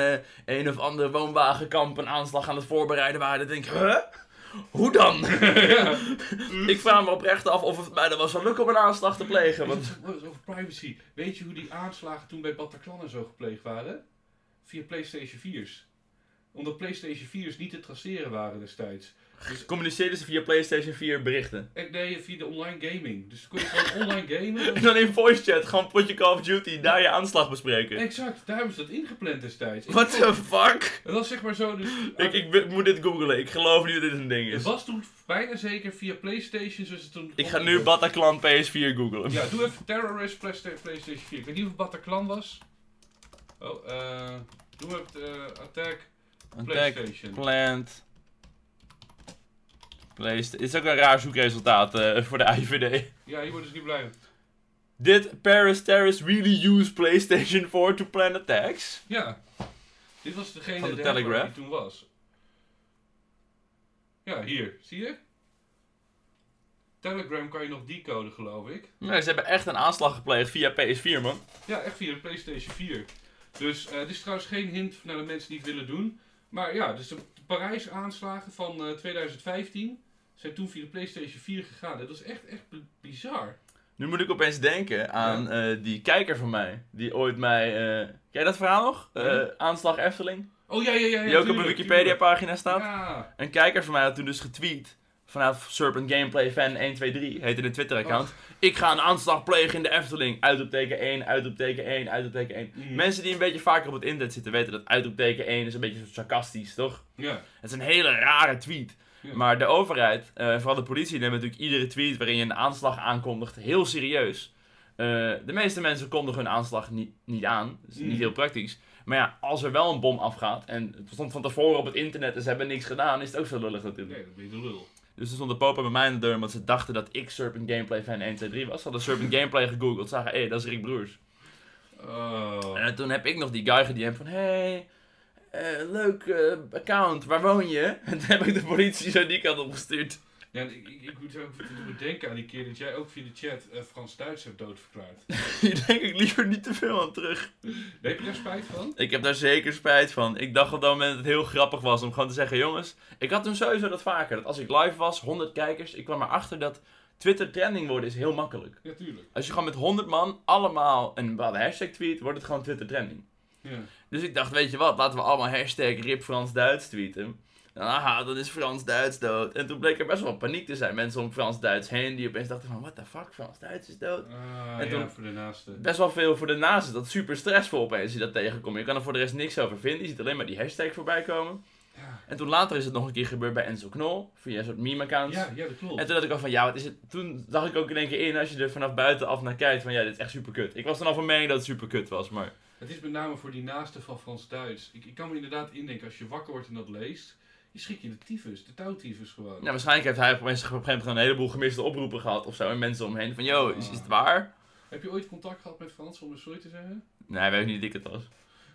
eh, een of ander woonwagenkamp een aanslag aan het voorbereiden waren. Dan denk ik, huh? Hoe dan? ja. ik vraag me oprecht af of het mij dan wel zou lukken om een aanslag te plegen. Want Want... Over privacy. Weet je hoe die aanslagen toen bij Bataclan en zo gepleegd waren? Via PlayStation 4's. Omdat PlayStation 4's niet te traceren waren destijds. Communiceerden ze via PlayStation 4 berichten. En nee, via de online gaming. Dus kon je gewoon online gamen. En dan in voice chat gewoon potje Call of Duty, daar je aanslag bespreken. Exact, daar hebben ze dat ingepland destijds. What the fuck? Dat was zeg maar zo. Dus, Ik, ik moet dit googlen, ik geloof niet dat dit een ding het is. was toen bijna zeker via PlayStation. Zoals het toen Ik ga nu Bataclan PS4 googlen. Ja, doe even Terrorist Playsta- PlayStation 4. Ik weet niet of het Bataclan was. Oh, eh. doe even eh, Attack Attack PlayStation. Plant. Dit is ook een raar zoekresultaat eh, voor de IVD. Ja, hier worden ze niet blij mee. Did Paris terrorists really use PlayStation 4 to plan attacks? Ja. Dit was degene Van de de Telegraph. die toen was. Ja, hier. Zie je? Telegram kan je nog decoden, geloof ik. Nee, ze hebben echt een aanslag gepleegd via PS4, man. Ja, echt via de PlayStation 4. Dus eh dit is trouwens geen hint naar de mensen die het willen doen. Maar ja, dus de, Parijs-aanslagen van eh, 2015 zijn toen via de PlayStation 4 gegaan. Dat is echt, echt bizar. Nu moet ik opeens denken aan eh, die kijker van mij. Die ooit mij... eh ken je dat verhaal nog? Eh, aanslag Efteling. Oh ja, ja, ja. ja die ook op een Wikipedia-pagina staat. Ja. Een kijker van mij had toen dus getweet. Vanaf Serpent Gameplay Fan 123, heette de Twitter-account. Ik ga een aanslag plegen in de Efteling. Uitroepteken 1, uitroepteken 1, uitroepteken 1. Mhm. Mensen die een beetje vaker op het internet zitten weten dat uitroepteken 1 is een beetje sarcastisch, toch? Ja. Het is een hele rare tweet. Maar de overheid, eh, vooral de politie, neemt natuurlijk iedere tweet waarin je een aanslag aankondigt heel serieus. Eh, de meeste mensen kondigen hun aanslag niet, niet aan. Dat is niet Mhm. heel praktisch. Maar ja, als er wel een bom afgaat en het stond van tevoren op het internet en ze hebben niks gedaan, is het ook zo lullig natuurlijk. Nee, dat ben je de lul. Dus er stond een pop bij mij in de deur omdat ze dachten dat ik Serpent Gameplay fan 1, 2, 3 was. Ze hadden Serpent Gameplay gegoogeld, zagen, hé, dat is Rick Broers. Oh. En toen heb ik nog die guy gedm van, hey, eh, leuk eh, account, waar woon je? En toen heb ik de politie zo die kant opgestuurd. Ja, ik, ik, ik moet ook ik moet denken aan die keer dat jij ook via de chat eh, Frans-Duits hebt doodverklaard. Hier denk ik liever niet te veel aan terug. Heb je daar spijt van? Ik heb daar zeker spijt van. Ik dacht op dat moment dat het heel grappig was om gewoon te zeggen, jongens, ik had toen sowieso dat vaker. Dat als ik live was, 100 kijkers, ik kwam erachter dat Twitter trending worden is heel makkelijk. Ja, tuurlijk. Als je gewoon met 100 man allemaal een bepaalde hashtag tweet, wordt het gewoon Twitter trending. Ja. Dus ik dacht, weet je wat, laten we allemaal hashtag RipFransDuits tweeten. Aha, dan is Frans-Duits dood. En toen bleek er best wel paniek te zijn. Mensen om Frans-Duits heen die opeens dachten van, what the fuck, Frans-Duits is dood. Ah, En ja, toen- voor de naaste. Best wel veel voor de naasten. Dat is super stressvol opeens je dat tegenkomt. Je kan er voor de rest niks over vinden. Je ziet alleen maar die hashtag voorbij komen. Ja. En toen later is het nog een keer gebeurd bij Enzo Knol. Via een soort meme-accounts. Ja, ja, dat klopt. En toen dacht ik al van, ja, wat is het? Toen zag ik ook in één keer in, als je er vanaf buitenaf naar kijkt, van ja, dit is echt super kut. Ik was dan al van mening dat het super kut was, maar... Het is met name voor die naaste van Frans-Duits. Ik, ik kan me inderdaad indenken, als je wakker wordt en dat leest, je schrik je de tyfus, de touwtyfus gewoon. Ja, waarschijnlijk heeft hij op een gegeven moment een heleboel gemiste oproepen gehad of zo. En mensen omheen van, yo, is, is het waar? Heb je ooit contact gehad met Frans om een sorry te zeggen? Nee, weet niet dat ik het was.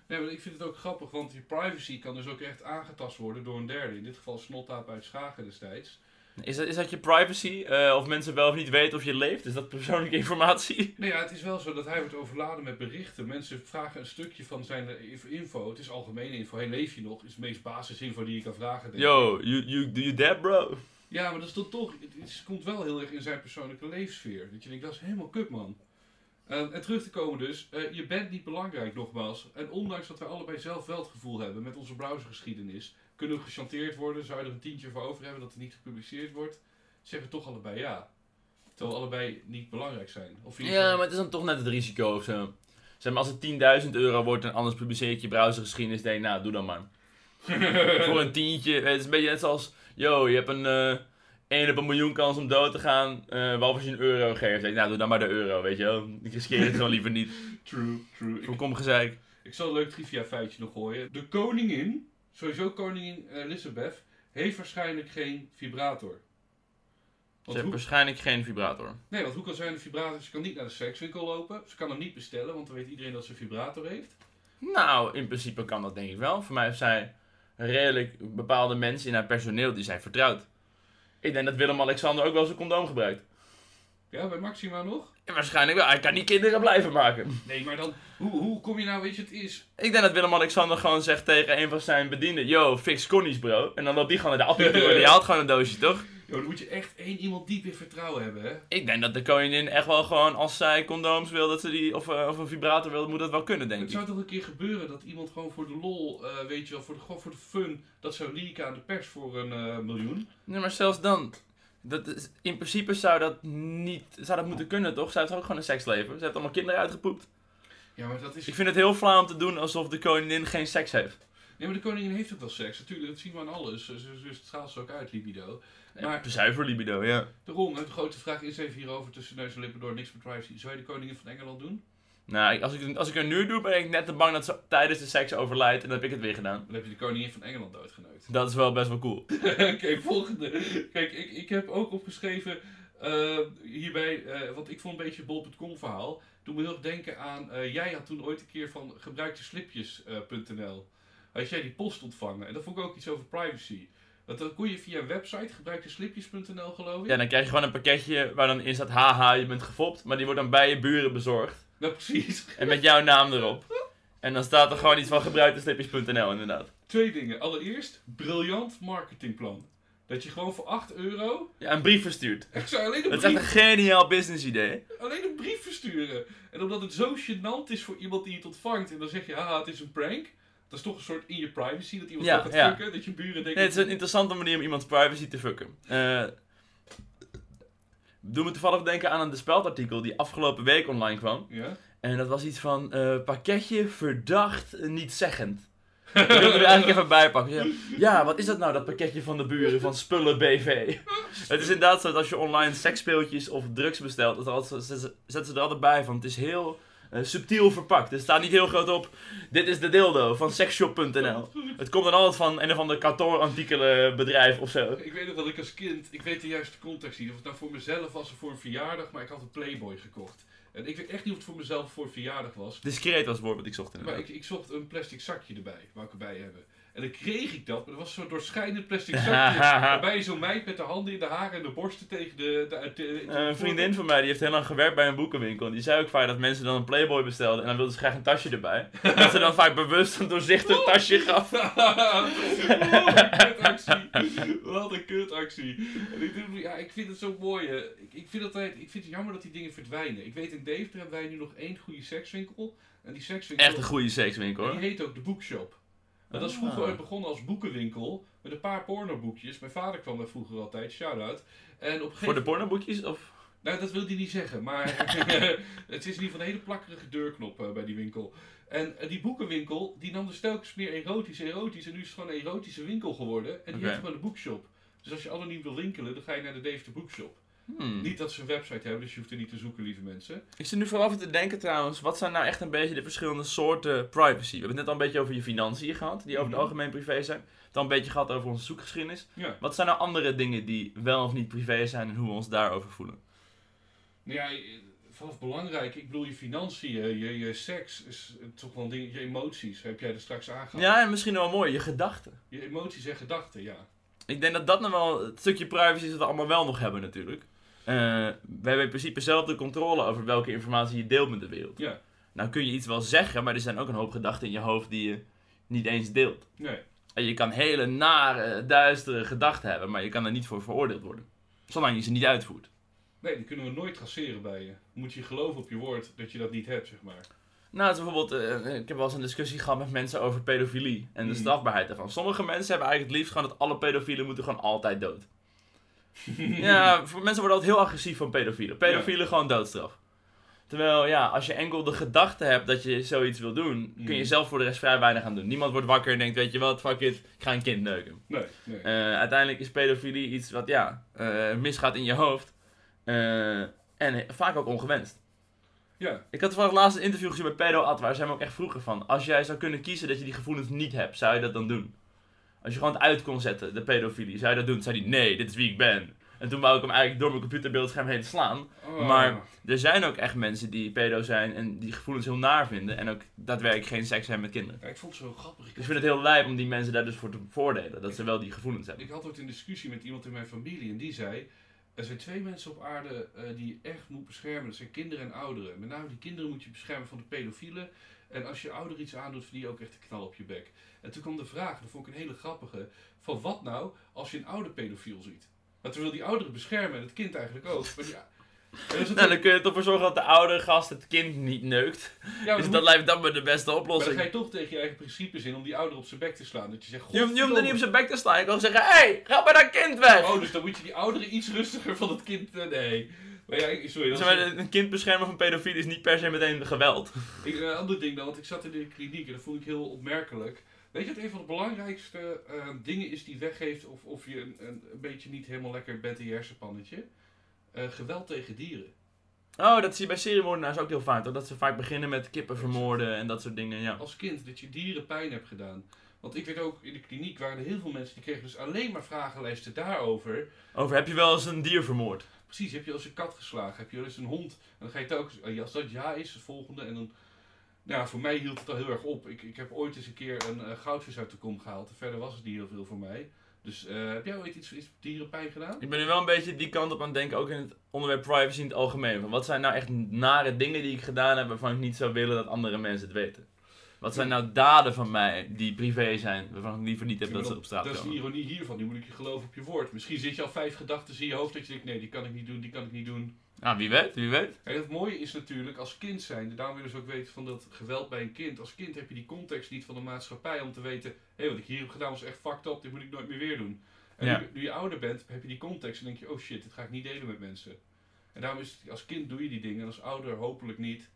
Nee, maar ik vind het ook grappig, want je privacy kan dus ook echt aangetast worden door een derde. In dit geval Snottaap uit Schagen destijds. Is dat, is dat je privacy? Eh, of mensen wel of niet weten of je leeft? Is dat persoonlijke informatie? Nee, ja, het is wel zo dat hij wordt overladen met berichten. Mensen vragen een stukje van zijn eh, info. Het is algemene info. Hey, leef je nog? Is de meest basisinfo die je kan vragen. denk. Yo, you, you, do you dead, bro? Ja, maar dat is dan toch, het, het komt wel heel erg in zijn persoonlijke leefsfeer. Dat je denkt, dat is helemaal kut man. Eh, en terug te komen dus, eh, je bent niet belangrijk nogmaals. En ondanks dat wij allebei zelf wel het gevoel hebben met onze browsergeschiedenis, kunnen we gechanteerd worden, zou je er een tientje voor over hebben dat het niet gepubliceerd wordt, zeggen we toch allebei ja. Terwijl allebei niet belangrijk zijn. Of Ja, maar het is dan toch net het risico of zo. Zeg maar, als het 10.000 euro wordt en anders publiceer ik je browsergeschiedenis, denk ik, nou, doe dan maar. Voor een tientje, het is een beetje net zoals, yo, je hebt een eh 1 op een miljoen kans om dood te gaan, behalve als je een euro geeft. Denk nou, doe dan maar de euro, weet je wel. Ik riskeer het gewoon liever niet. True, true. Voorkom gezeik. ik zal een leuk trivia feitje nog gooien. De koningin, sowieso koningin Elizabeth, heeft waarschijnlijk geen vibrator. Ze heeft hoe, waarschijnlijk geen vibrator. nee, want hoe kan zijn een vibrator? Ze kan niet naar de sekswinkel lopen. Ze kan hem niet bestellen, want dan weet iedereen dat ze een vibrator heeft. Nou, in principe kan dat denk ik wel. Voor mij heeft zij redelijk bepaalde mensen in haar personeel die zij vertrouwt. Ik denk dat Willem-Alexander ook wel zijn condoom gebruikt. Ja, bij Maxima nog? En waarschijnlijk wel. Hij kan die kinderen blijven maken. Nee, maar dan, hoe, hoe kom je nou, weet je, het is... Ik denk dat Willem-Alexander gewoon zegt tegen een van zijn bedienden... Yo, fix connies bro. En dan loopt die gewoon naar de appie en die haalt gewoon een doosje, toch? Yo, dan moet je echt één iemand diep in vertrouwen hebben, hè? Ik denk dat de koningin echt wel gewoon, als zij condooms wil, dat ze die, of, eh, of een vibrator wil, moet dat wel kunnen, denk Het ik. zou toch een keer gebeuren dat iemand gewoon voor de lol, eh, weet je wel, voor de, gewoon voor de fun, dat zou leaken aan de pers voor een eh, miljoen. Nee, maar zelfs dan. Dat is, in principe zou dat niet, zou dat moeten kunnen, toch? Zij heeft ook gewoon een seksleven. Ze heeft allemaal kinderen uitgepoept. Ja, maar dat is... Ik vind het heel flauw om te doen alsof de koningin geen seks heeft. Nee, maar de koningin heeft ook wel seks. Natuurlijk, dat zien we aan alles. Dus, dus het straalt ze ook uit, libido. Maar- Maar zuiver libido, ja. Daarom, de grote vraag is even hierover tussen neus en lippen door niks met privacy. Zou je de koningin van Engeland doen? Nou, als ik, als ik er nu doe, ben ik net te bang dat ze tijdens de seks overlijdt en dan heb ik het weer gedaan. Dan heb je de koningin van Engeland doodgeneukt. Dat is wel best wel cool. Oké, volgende. Kijk, ik, ik heb ook opgeschreven eh, hierbij, eh, want ik vond een beetje bol.com verhaal. Toen me heel erg denken aan, eh, jij had toen ooit een keer van gebruikteslipjes.nl. had jij die post ontvangen. En dat vond ik ook iets over privacy. Want dan kon je via een website, gebruikteslipjes.nl geloof ik. Ja, dan krijg je gewoon een pakketje waar dan in staat, haha, je bent gefopt. Maar die wordt dan bij je buren bezorgd. Nou, precies. En met jouw naam erop. En dan staat er gewoon iets van gebruikteslipjes.nl inderdaad. Twee dingen. Allereerst, briljant marketingplan. Dat je gewoon voor 8 euro, Ja, een brief verstuurt. ik zou alleen een Dat is echt een geniaal business idee. alleen een brief versturen. En omdat het zo gênant is voor iemand die het ontvangt. En dan zeg je, haha, het is een prank. Dat is toch een soort in je privacy. Dat iemand Ja, gaat ja. fucken. Dat je buren denken... Nee, het is een interessante manier om iemands privacy te fucken. Eh doe me toevallig denken aan een De Speld-artikel die afgelopen week online kwam. Ja? En dat was iets van eh, pakketje verdacht niet zeggend. Ik wil er eigenlijk even bij pakken. Ja, ja, wat is dat nou, dat pakketje van de buren van Spullen BV? Het is inderdaad zo dat als je online seksspeeltjes of drugs bestelt, dat altijd, zetten ze- er altijd bij van. Het is heel subtiel verpakt. Er staat niet heel groot op, dit is de dildo van sexshop.nl. Het komt dan altijd van een of ander kantoorartikelen bedrijf of zo. Ik weet nog dat ik als kind, ik weet de juiste context niet. Of het nou voor mezelf was of voor een verjaardag. Maar ik had een Playboy gekocht. En ik weet echt niet of het voor mezelf voor een verjaardag was. Discreet was het woord wat ik zocht Maar inderdaad. ik, ik zocht een plastic zakje erbij. Wou ik erbij hebben. En dan kreeg ik dat. Maar dat was zo'n doorschijnend plastic zakje. waarbij je zo'n meid met de handen in de haren en de borsten tegen de... de, de- de- een vriendin van mij die heeft heel lang gewerkt bij een boekenwinkel. En die zei ook vaak dat mensen dan een Playboy bestelden. En dan wilden ze graag een tasje erbij. dat ze dan vaak bewust een doorzichtig tasje gaf. Wat een kutactie. Wat een kutactie. En ik, ja, ik vind het zo mooi. Ik, ik, vind altijd, ik vind het jammer dat die dingen verdwijnen. Ik weet in Deventer hebben wij nu nog één goede sekswinkel. En die sekswinkel Echt een goede sekswinkel die hoor. heet ook de Bookshop. Dat is vroeger Ah. ooit begonnen als boekenwinkel. met een paar pornoboekjes. Mijn vader kwam daar vroeger altijd, shout-out. En op een Voor gegeven de pornoboekjes? Of? Nou, dat wil hij niet zeggen, maar het is in ieder geval een hele plakkerige deurknop eh, bij die winkel. En eh, die boekenwinkel, die nam dus telkens meer erotisch, erotisch. En nu is het gewoon een erotische winkel geworden. En die heeft gewoon een boekshop. Dus als je anoniem wil winkelen, dan ga je naar de Dave de Boekshop. Hmm. Niet dat ze een website hebben, dus je hoeft er niet te zoeken, lieve mensen. Ik zit nu vooral te denken trouwens, wat zijn nou echt een beetje de verschillende soorten privacy? We hebben het net al een beetje over je financiën gehad, die over het Mhm. algemeen privé zijn. Al een beetje gehad over onze zoekgeschiedenis. Ja. Wat zijn nou andere dingen die wel of niet privé zijn en hoe we ons daarover voelen? Nou ja, eh, vanaf belangrijk, ik bedoel je financiën, je, je seks, is toch wel een ding, je emoties, heb jij er straks aangehaald. Ja, en misschien wel mooi, je gedachten. Je emoties en gedachten, ja. Ik denk dat dat nou wel het stukje privacy is dat we allemaal wel nog hebben natuurlijk. Eh, we hebben in principe zelf de controle over welke informatie je deelt met de wereld. Ja, Nou kun je iets wel zeggen, maar er zijn ook een hoop gedachten in je hoofd die je niet eens deelt. nee. En je kan hele nare, duistere gedachten hebben, maar je kan er niet voor veroordeeld worden. Zolang je ze niet uitvoert. Nee, die kunnen we nooit traceren bij je. Moet je geloven op je woord dat je dat niet hebt, zeg maar. Nou, het is bijvoorbeeld, eh, ik heb wel eens een discussie gehad met mensen over pedofilie en de Hmm. strafbaarheid daarvan. Sommige mensen hebben eigenlijk het liefst gewoon dat alle pedofielen moeten gewoon altijd dood. ja, voor mensen worden altijd heel agressief van pedofielen. Pedofielen gewoon doodstraf. Terwijl, ja, als je enkel de gedachte hebt dat je zoiets wil doen, kun je Hmm. zelf voor de rest vrij weinig aan doen. Niemand wordt wakker en denkt, weet je wat, fuck it, ik ga een kind neuken. Nee, nee. Eh, uiteindelijk is pedofilie iets wat, ja, eh, misgaat in je hoofd. Eh, en vaak ook ongewenst. ja, Ik had toevallig laatst een interview gezien met Pedro Ad, waar ze hem ook echt vroegen van... Als jij zou kunnen kiezen dat je die gevoelens niet hebt, zou je dat dan doen? Als je gewoon het uit kon zetten, de pedofilie, zou je dat doen? Zei hij, nee, dit is wie ik ben. En toen wou ik hem eigenlijk door mijn computerbeeldscherm heen slaan. Oh. Maar- Er zijn ook echt mensen die pedo zijn en die gevoelens heel naar vinden. En ook daadwerkelijk geen seks hebben met kinderen. Ja, ik vond het zo grappig. Ik Dus ik vind het heel lijp om die mensen daar dus voor te voordelen. Dat ze wel die gevoelens hebben. Ik had ooit een discussie met iemand in mijn familie en die zei... Er zijn twee mensen op aarde eh, die je echt moet beschermen. Dat zijn kinderen en ouderen. Met name die kinderen moet je beschermen van de pedofielen. En als je ouder iets aandoet, verdien je ook echt een knal op je bek. En toen kwam de vraag, dat vond ik een hele grappige... Van wat nou als je een oude pedofiel ziet? Want we willen die ouderen beschermen en het kind eigenlijk ook. Maar Ja, is Nou, dan kun je er toch voor zorgen dat de oudere gast het kind niet neukt. ja, maar dus dat lijkt dan maar de beste maar dan oplossing. ga je toch tegen je eigen principes in om die ouder op zijn bek te slaan. Dat je zegt, Je, hoeft- er niet op zijn bek te staan. Je kan zeggen, hé, hey, ga bij dat kind weg. Oh, dus dan moet je die ouderen iets rustiger van het kind... eh, nee. Maar ja, ik- sorry. Zeg maar, een kind beschermen van pedofilie is niet per se meteen geweld. Ik, een ander ding dan, want ik zat in de kliniek en dat vond ik heel opmerkelijk. Weet je wat een van de belangrijkste eh, dingen is die weggeeft of, of je een, een, een beetje niet helemaal lekker bent in je hersenpannetje? Eh, geweld tegen dieren. Oh, dat zie je bij seriemoordenaars ook heel vaak. Toch? Dat ze vaak beginnen met kippen vermoorden en dat soort dingen. Ja. Als kind, dat je dieren pijn hebt gedaan. Want ik weet ook, in de kliniek waren er heel veel mensen die kregen dus alleen maar vragenlijsten daarover. Over, heb je wel eens een dier vermoord? Precies, heb je al eens een kat geslagen? Heb je wel eens een hond? En dan ga je telkens, ja, als dat ja is, het volgende. En dan, nou, voor mij hield het al heel erg op. Ik, ik heb ooit eens een keer een eh, goudvis uit de kom gehaald. Verder was het niet heel veel voor mij. Dus eh, heb jij ooit iets, iets dierenpijn gedaan? Ik ben nu wel een beetje die kant op aan het denken, ook in het onderwerp privacy in het algemeen. Van wat zijn nou echt nare dingen die ik gedaan heb waarvan ik niet zou willen dat andere mensen het weten? Wat zijn nou daden van mij die privé zijn, waarvan ik liever niet heb dat ze op straat Dat is de komen? ironie hiervan. Nu moet ik je geloven op je woord. Misschien zit je al vijf gedachten in je hoofd dat je denkt, nee, die kan ik niet doen, die kan ik niet doen. Nou, wie weet, wie weet. En het mooie is natuurlijk als kind zijn, daarom willen ze ook weten van dat geweld bij een kind. Als kind heb je die context niet van de maatschappij om te weten, hé, wat ik hier heb gedaan was echt fucked up, dit moet ik nooit meer weer doen. En Ja. nu, nu je ouder bent, heb je die context en denk je, oh shit, dit ga ik niet delen met mensen. En daarom is het, als kind doe je die dingen en als ouder hopelijk niet.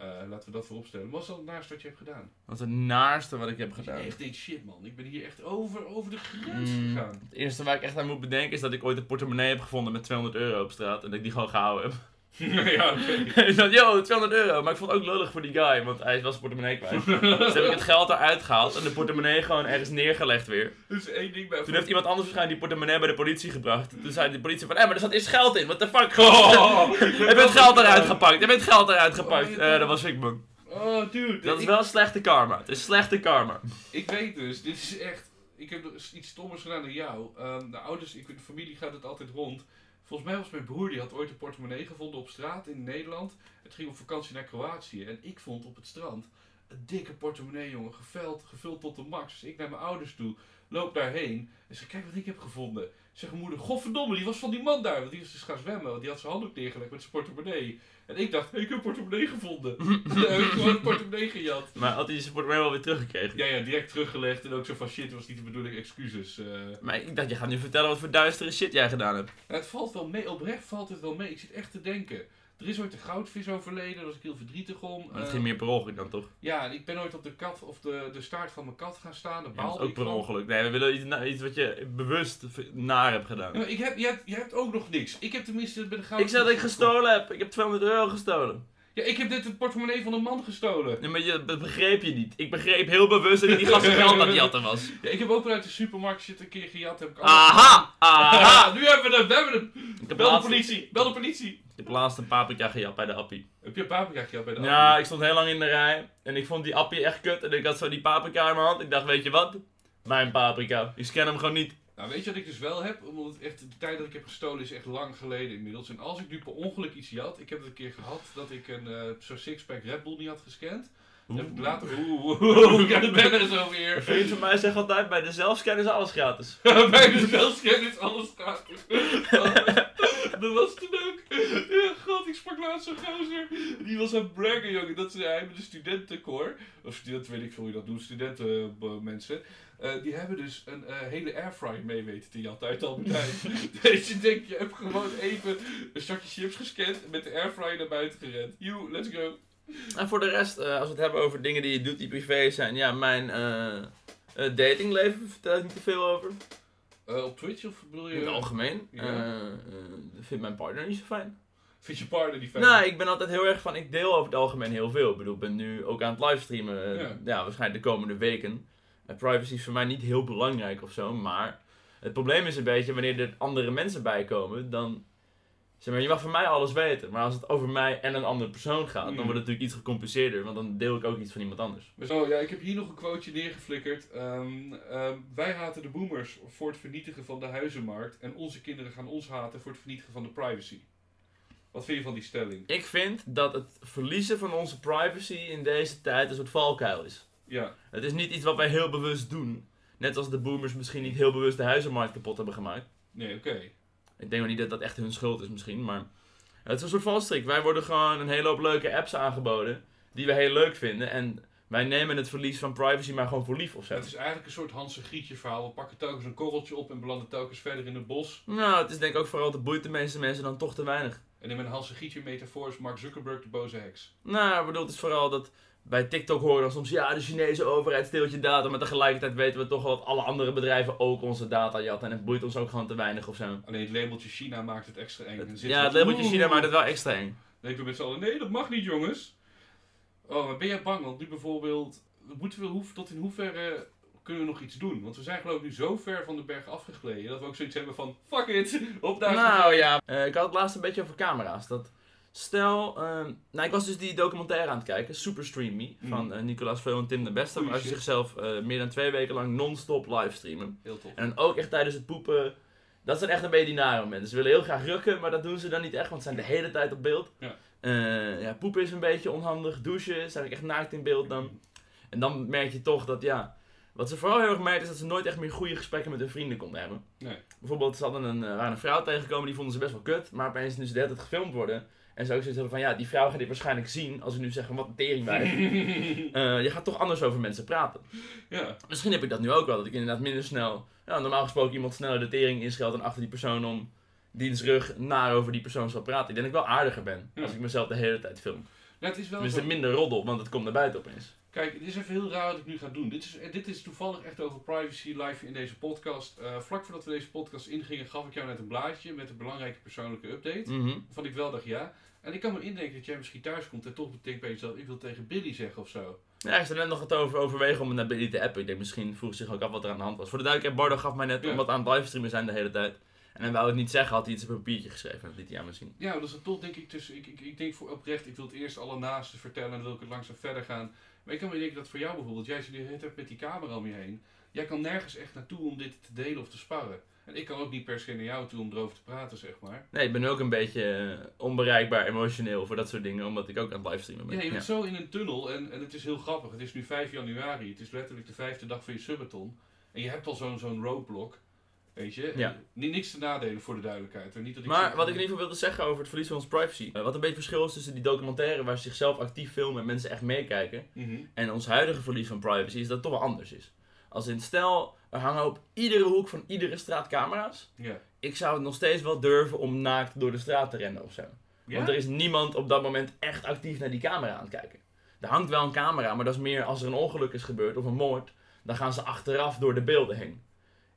Eh, laten we dat voorop stellen. Wat is dan het naast wat je hebt gedaan? Wat is het naarste wat ik heb gedaan? echt denkt, shit man, ik ben hier echt over, over de grens Mm, gegaan. Het eerste waar ik echt aan moet bedenken is dat ik ooit een portemonnee heb gevonden met 200 euro op straat en dat ik die gewoon gehouden heb. ja, ik dacht, yo, 200 euro. Maar ik vond het ook lullig voor die guy, want hij was zijn portemonnee kwijt. dus heb ik het geld eruit gehaald en de portemonnee gewoon ergens neergelegd weer. Dus één ding bij Toen heeft iemand anders waarschijnlijk die portemonnee bij de politie gebracht. Toen zei de politie van, hé, maar er zat eerst geld in, what the fuck? Oh, Je hebt het geld eruit gepakt, je hebt het geld eruit gepakt. Oh, je Eh, dat was ik, man. Oh, dude. Dat is ik- wel slechte karma. Het is slechte karma. Ik weet dus, dit is echt. Ik heb iets stommers gedaan dan jou. Ehm, de ouders, ik, de familie gaat het altijd rond. Volgens mij was mijn broer, die had ooit een portemonnee gevonden op straat in Nederland. Het ging op vakantie naar Kroatië. En ik vond op het strand Een dikke portemonnee, jongen. Gevuld, gevuld tot de max. Dus ik naar mijn ouders toe. Loop daarheen. En zeg, kijk wat ik heb gevonden. Zeg mijn moeder, godverdomme, die was van die man daar. Want die was dus gaan zwemmen. Want die had zijn handdoek neergelegd met zijn portemonnee. En ik dacht, hey, ik heb een portemonnee gevonden. Dan heb ik gewoon een portemonnee gejat. Maar had hij zijn portemonnee wel weer teruggekregen? Ja, ja, direct teruggelegd. En ook zo van, shit, was niet de bedoeling, excuses. eh. Maar ik dacht, je gaat nu vertellen wat voor duistere shit jij gedaan hebt. Ja, het valt wel mee, oprecht valt het wel mee. Ik zit echt te denken. Er is ooit een goudvis overleden, daar was ik heel verdrietig om. Maar het Eh, ging meer per ongeluk dan toch? ja, ik ben ooit op de kat of de, de staart van mijn kat gaan staan. Ja, dat ook ik per van. ongeluk. Nee, we willen iets, iets wat je bewust naar hebt gedaan. Ja, ik heb, je, hebt, je hebt ook nog niks. Ik heb tenminste bij de Ik goudvis... zei dat ik gestolen heb. Ik heb 200 euro gestolen. Ja, ik heb dit het portemonnee van een man gestolen. Nee, maar je, dat begreep je niet. Ik begreep heel bewust dat ik die gast geld aan het jatten was. Ja, ik heb ook wel uit de supermarkt zit een keer gejat. Heb ik Aha! Aha! Ah, nu hebben we hem, we hebben hem. Ik Bel de politie, bel de politie. Ik heb laatst een paprika gejat bij de appie. Heb je een paprika gejat bij de Ja, Aldi? ik stond heel lang in de rij. En ik vond die appie echt kut. En ik had zo die paprika in mijn hand. Ik dacht, weet je wat? Mijn paprika. Ik scan hem gewoon niet. Nou, weet je wat ik dus wel heb? Omdat het echt, de tijd dat ik heb gestolen is echt lang geleden inmiddels. En als ik nu per ongeluk iets jat, ik heb het een keer gehad dat ik een zo'n sixpack Red Bull niet had gescand. Dan heb ik later, oeh, oeh, ja, ik ben er zo Een weer. vriend van mij zegt altijd, bij de zelfscan is alles gratis. Bij de zelfscan is alles gratis. dat was toen ook. Ja, god, ik sprak laatst zo'n gozer. Die was aan het braggen, jongen. Dat ze hij met de studentenkoor. Of studenten, weet ik veel hoe je dat doet. Studentenmensen. eh, die hebben dus een eh, hele airfryer mee weten te jatten uit Albert Heijn. dus je denkt, je hebt gewoon even een zakje chips gescand en met de airfryer naar buiten gerend. You, let's go. En voor de rest, eh, als we het hebben over dingen die je doet die privé zijn. Ja, mijn datingleven vertel ik niet te veel over. Eh, op Twitch of bedoel je? In het algemeen. Ja. Eh, eh, vindt mijn partner niet zo fijn. Vind je partner die fijn? Nou, ik ben altijd heel erg van, ik deel over het algemeen heel veel. Ik bedoel, ik ben nu ook aan het livestreamen. Ja. ja. waarschijnlijk de komende weken. Privacy is voor mij niet heel belangrijk of zo, maar het probleem is een beetje wanneer er andere mensen bij komen, dan... Zeg maar, je mag van mij alles weten, maar als het over mij en een andere persoon gaat, dan wordt het natuurlijk iets gecompliceerder, want dan deel ik ook iets van iemand anders. Zo, ja, ik heb hier nog een quoteje neergeflikkerd. Ehm, ehm, wij haten de boomers voor het vernietigen van de huizenmarkt. En onze kinderen gaan ons haten voor het vernietigen van de privacy. Wat vind je van die stelling? Ik vind dat het verliezen van onze privacy in deze tijd een soort valkuil is. Ja, Het is niet iets wat wij heel bewust doen. Net als de boomers misschien niet heel bewust de huizenmarkt kapot hebben gemaakt. nee, oké. Ik denk ook niet dat dat echt hun schuld is misschien, maar... Het is een soort valstrik. Wij worden gewoon een hele hoop leuke apps aangeboden, die we heel leuk vinden. En wij nemen het verlies van privacy maar gewoon voor lief of zo. Het is eigenlijk een soort Hans en Grietje verhaal. We pakken telkens een korreltje op en belanden telkens verder in het bos. Nou, het is denk ik ook vooral, dat boeit de meeste mensen dan toch te weinig. En in mijn Hans en Grietje metafoor is Mark Zuckerberg de boze heks. Nou, ik bedoel, het is vooral dat bij TikTok horen dan soms, ja, de Chinese overheid steelt je data, maar tegelijkertijd weten we toch wel dat alle andere bedrijven ook onze data jatten en het boeit ons ook gewoon te weinig of zo. Alleen het labeltje China maakt het extra eng. Het- ja, het labeltje. China maakt het wel extra eng. Dan denken we met z'n allen, nee, dat mag niet, jongens. Oh, maar ben jij bang? Want nu bijvoorbeeld, moeten we, hoe, tot in hoeverre kunnen we nog iets doen? Want we zijn geloof ik nu zo ver van de berg afgegleden, dat we ook zoiets hebben van, fuck it, op daar. Nou ja, eh, ik had het laatst een beetje over camera's. Dat stel, ehm, nou ik was dus die documentaire aan het kijken, Super Stream Me, van Mm. eh, Nicolas Veel en Tim de Beste, waar ze zichzelf eh, meer dan twee weken lang non-stop livestreamen. Heel tof. En dan ook echt tijdens het poepen, dat zijn echt een beetje die nare momenten. Ze willen heel graag rukken, maar dat doen ze dan niet echt, want ze zijn de hele tijd op beeld. Ja. Eh, ja, poepen is een beetje onhandig, douchen, zijn ik echt naakt in beeld dan. En dan merk je toch dat, ja, wat ze vooral heel erg is dat ze nooit echt meer goede gesprekken met hun vrienden konden hebben. Nee. Bijvoorbeeld, ze hadden een, waren een vrouw tegengekomen, die vonden ze best wel kut, maar opeens nu ze de hele tijd gefilmd worden. En ze ook zoiets hebben van, ja, die vrouw gaat dit waarschijnlijk zien als ik nu zeg van, wat een teringwijf. Eh je gaat toch anders over mensen praten. ja, Misschien heb ik dat nu ook wel, dat ik inderdaad minder snel, ja, normaal gesproken iemand sneller de tering inschelt en achter die persoon om diens rug naar over die persoon zal praten. Ik denk dat ik wel aardiger ben Ja. als ik mezelf de hele tijd film. Nou, het is wel Dus zo. minder roddel, want het komt naar buiten opeens. Kijk, het is even heel raar wat ik nu ga doen. Dit is, eh, dit is toevallig echt over privacy live in deze podcast. Eh, vlak voordat we deze podcast ingingen, gaf ik jou net een blaadje met een belangrijke persoonlijke update. Mhm. Waarvan ik wel dacht ja. En ik kan me indenken dat jij misschien thuis komt en toch bedenkt bij jezelf, ik wil tegen Billy zeggen of zo. Ja, ik zat net nog het over overwegen om het naar Billy te appen. Ik denk misschien vroeg zich ook af wat er aan de hand was. Voor de duidelijkheid, Bardo gaf mij net Ja. omdat aan het livestreamen zijn de hele tijd. En hij wou het niet zeggen, had hij iets op een papiertje geschreven. Dat liet hij aan me zien. Ja, dat is toch denk ik tussen. Ik, ik, ik denk voor oprecht, ik wil het eerst alle naasten vertellen en dan wil ik het langzaam verder gaan. Maar ik kan me denken dat voor jou bijvoorbeeld, jij zit hele tijd met die camera om je heen. Jij kan nergens echt naartoe om dit te delen of te sparren. En ik kan ook niet per se naar jou toe om erover te praten, zeg maar. Nee, ik ben ook een beetje eh, onbereikbaar emotioneel voor dat soort dingen, omdat ik ook aan het livestreamen ben. Ja, je bent zo in een tunnel en, en het is heel grappig. Het is nu 5 januari, het is letterlijk de vijfde dag van je subathon. En je hebt al zo'n zo'n roadblock, weet je. Ja. Niks te nadelen voor de duidelijkheid. En niet dat ik Maar wat ik in ieder geval wilde zeggen over het verlies van onze privacy. eh, wat een beetje verschil is tussen die documentaire waar ze zichzelf actief filmen en mensen echt meekijken. Mhm. En ons huidige verlies van privacy is dat het toch wel anders is. Als in stel, er hangen op iedere hoek van iedere straat camera's. Ja. Ik zou het nog steeds wel durven om naakt door de straat te rennen of zo. Ja? Want er is niemand op dat moment echt actief naar die camera aan het kijken. Er hangt wel een camera, maar dat is meer als er een ongeluk is gebeurd of een moord. Dan gaan ze achteraf door de beelden heen.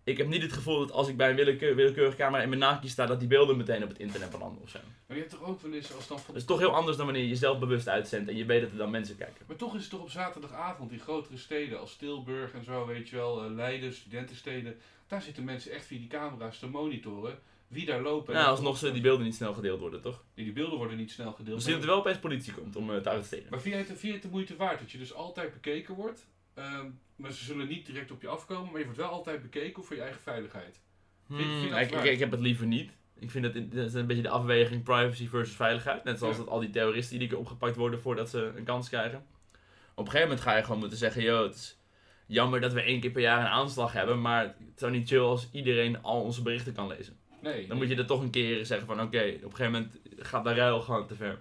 Ik heb niet het gevoel dat als ik bij een willekeur, willekeurige camera in mijn naakje sta, dat die beelden meteen op het internet belanden of zo. Maar je hebt toch ook wel eens als dan van... Dat is toch heel anders dan wanneer je jezelf bewust uitzendt en je weet dat er dan mensen kijken. Maar toch is het toch op zaterdagavond in grotere steden als Tilburg en zo, weet je wel, eh, Leiden, studentensteden. Daar zitten mensen echt via die camera's te monitoren wie daar lopen. Nou, alsnog zullen die beelden niet snel gedeeld worden, toch? Nee, die beelden worden niet snel gedeeld. Zien dat er wel opeens politie komt om eh, te arresteren. Maar vind jij, het, vind het de moeite waard dat je dus altijd bekeken wordt? Ehm, maar ze zullen niet direct op je afkomen, maar je wordt wel altijd bekeken voor je eigen veiligheid. Vind- vind je Hmm, ik, ik, heb het liever niet. Ik vind dat, dat is een beetje de afweging privacy versus veiligheid. Net zoals Ja. dat al die terroristen keer opgepakt worden voordat ze een kans krijgen. Op een gegeven moment ga je gewoon moeten zeggen, yo, het is jammer dat we één keer per jaar een aanslag hebben, maar het zou niet chill als iedereen al onze berichten kan lezen. Nee, Dan moet je er toch een keer zeggen van, oké, op een gegeven moment gaat de ruil gewoon te ver.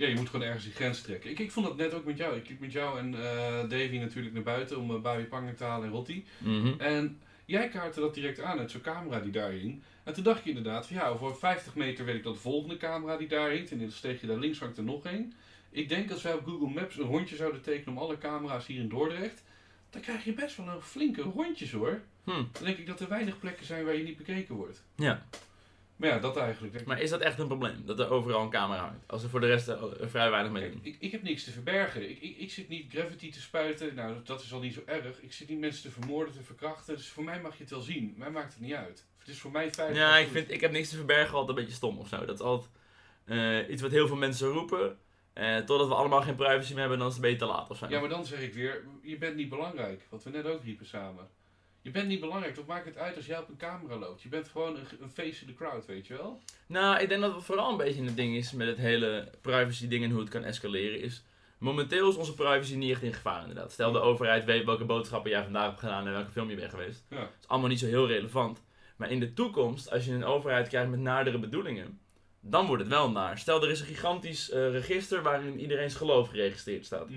Ja, je moet gewoon ergens die grens trekken. Ik, ik vond dat net ook met jou. Ik liep met jou en eh, Davy natuurlijk naar buiten om uh, Babi Pangang te halen en Rotti. Mhm. En jij kaartte dat direct aan uit zo'n camera die daar hing. En toen dacht je inderdaad van ja, over 50 meter weet ik dat de volgende camera die daar hangt. En dan steeg je daar links hangt er nog één. Ik denk als wij op Google Maps een rondje zouden tekenen om alle camera's hier in Dordrecht. Dan krijg je best wel een flinke rondjes hoor. Hm. Dan denk ik dat er weinig plekken zijn waar je niet bekeken wordt. Ja. Maar ja, dat eigenlijk. Maar is dat echt een probleem? Dat er overal een camera hangt? Als er voor de rest er er vrij weinig mee doen. ik, ik heb niks te verbergen. Ik, ik, ik zit niet gravity te spuiten. Nou, dat- is al niet zo erg. Ik zit niet mensen te vermoorden, te verkrachten. Dus voor mij mag je het wel zien. Mij maakt het niet uit. Het is voor mij veilig. Ja, ik goed. vind, ik heb niks te verbergen altijd een beetje stom of zo. Dat is altijd eh, iets wat heel veel mensen roepen. Eh, totdat we allemaal geen privacy meer hebben, dan is het te laat of zo. Ja, maar dan zeg ik weer, je bent niet belangrijk. Wat we net ook riepen samen. Je bent niet belangrijk. Wat maakt het uit als jij op een camera loopt? Je bent gewoon een, een face in the crowd, weet je wel? Nou, ik denk dat het vooral een beetje een ding is met het hele privacy ding en hoe het kan escaleren is. Momenteel is onze privacy niet echt in gevaar inderdaad. Stel de overheid weet welke boodschappen jij vandaag hebt gedaan en welke film je bent geweest. Ja. Dat is allemaal niet zo heel relevant. Maar in de toekomst, als je een overheid krijgt met nadere bedoelingen, dan wordt het wel naar. Stel er is een gigantisch eh, register waarin iedereen's geloof geregistreerd staat.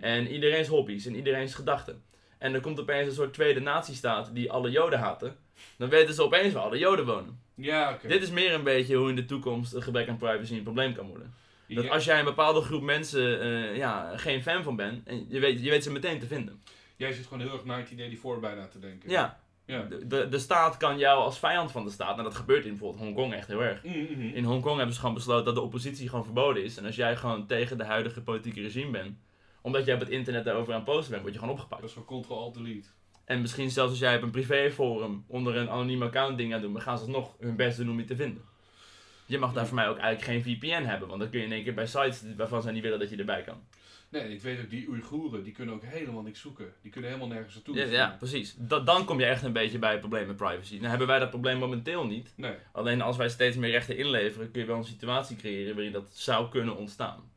En iedereen's hobby's en iedereen's gedachten. En er komt opeens een soort tweede nazistaat die alle joden haten. Dan weten ze opeens waar alle joden wonen. Ja, oké. Dit is meer een beetje hoe in de toekomst het gebrek aan privacy een probleem kan worden. Dat Ja, als jij een bepaalde groep mensen eh, ja, geen fan van bent, en je weet, je weet ze meteen te vinden. Jij zit gewoon heel erg 1984 bijna te denken. Ja, Ja. de, de, de staat kan jou als vijand van de staat, en dat gebeurt in bijvoorbeeld Hongkong echt heel erg. Mhm, mhm. In Hongkong hebben ze gewoon besloten dat de oppositie gewoon verboden is. En als jij gewoon tegen de huidige politieke regime bent, omdat jij op het internet daarover aan het posten bent, word je gewoon opgepakt. Dat is gewoon Ctrl-Alt-Delete. En misschien zelfs als jij op een privéforum onder een anoniem account ding aan doen, dan gaan ze nog hun best doen om je te vinden. Je mag daar voor mij ook eigenlijk geen VPN hebben, want dan kun je in één keer bij sites waarvan zij niet willen dat je erbij kan. Nee, ik weet ook, die Oeigoeren, die kunnen ook helemaal niks zoeken. Die kunnen helemaal nergens naartoe. Ja, ja precies. Da- dan kom je echt een beetje bij het probleem met privacy. Dan hebben wij dat probleem momenteel niet. Nee. Alleen als wij steeds meer rechten inleveren, kun je wel een situatie creëren waarin dat zou kunnen ontstaan.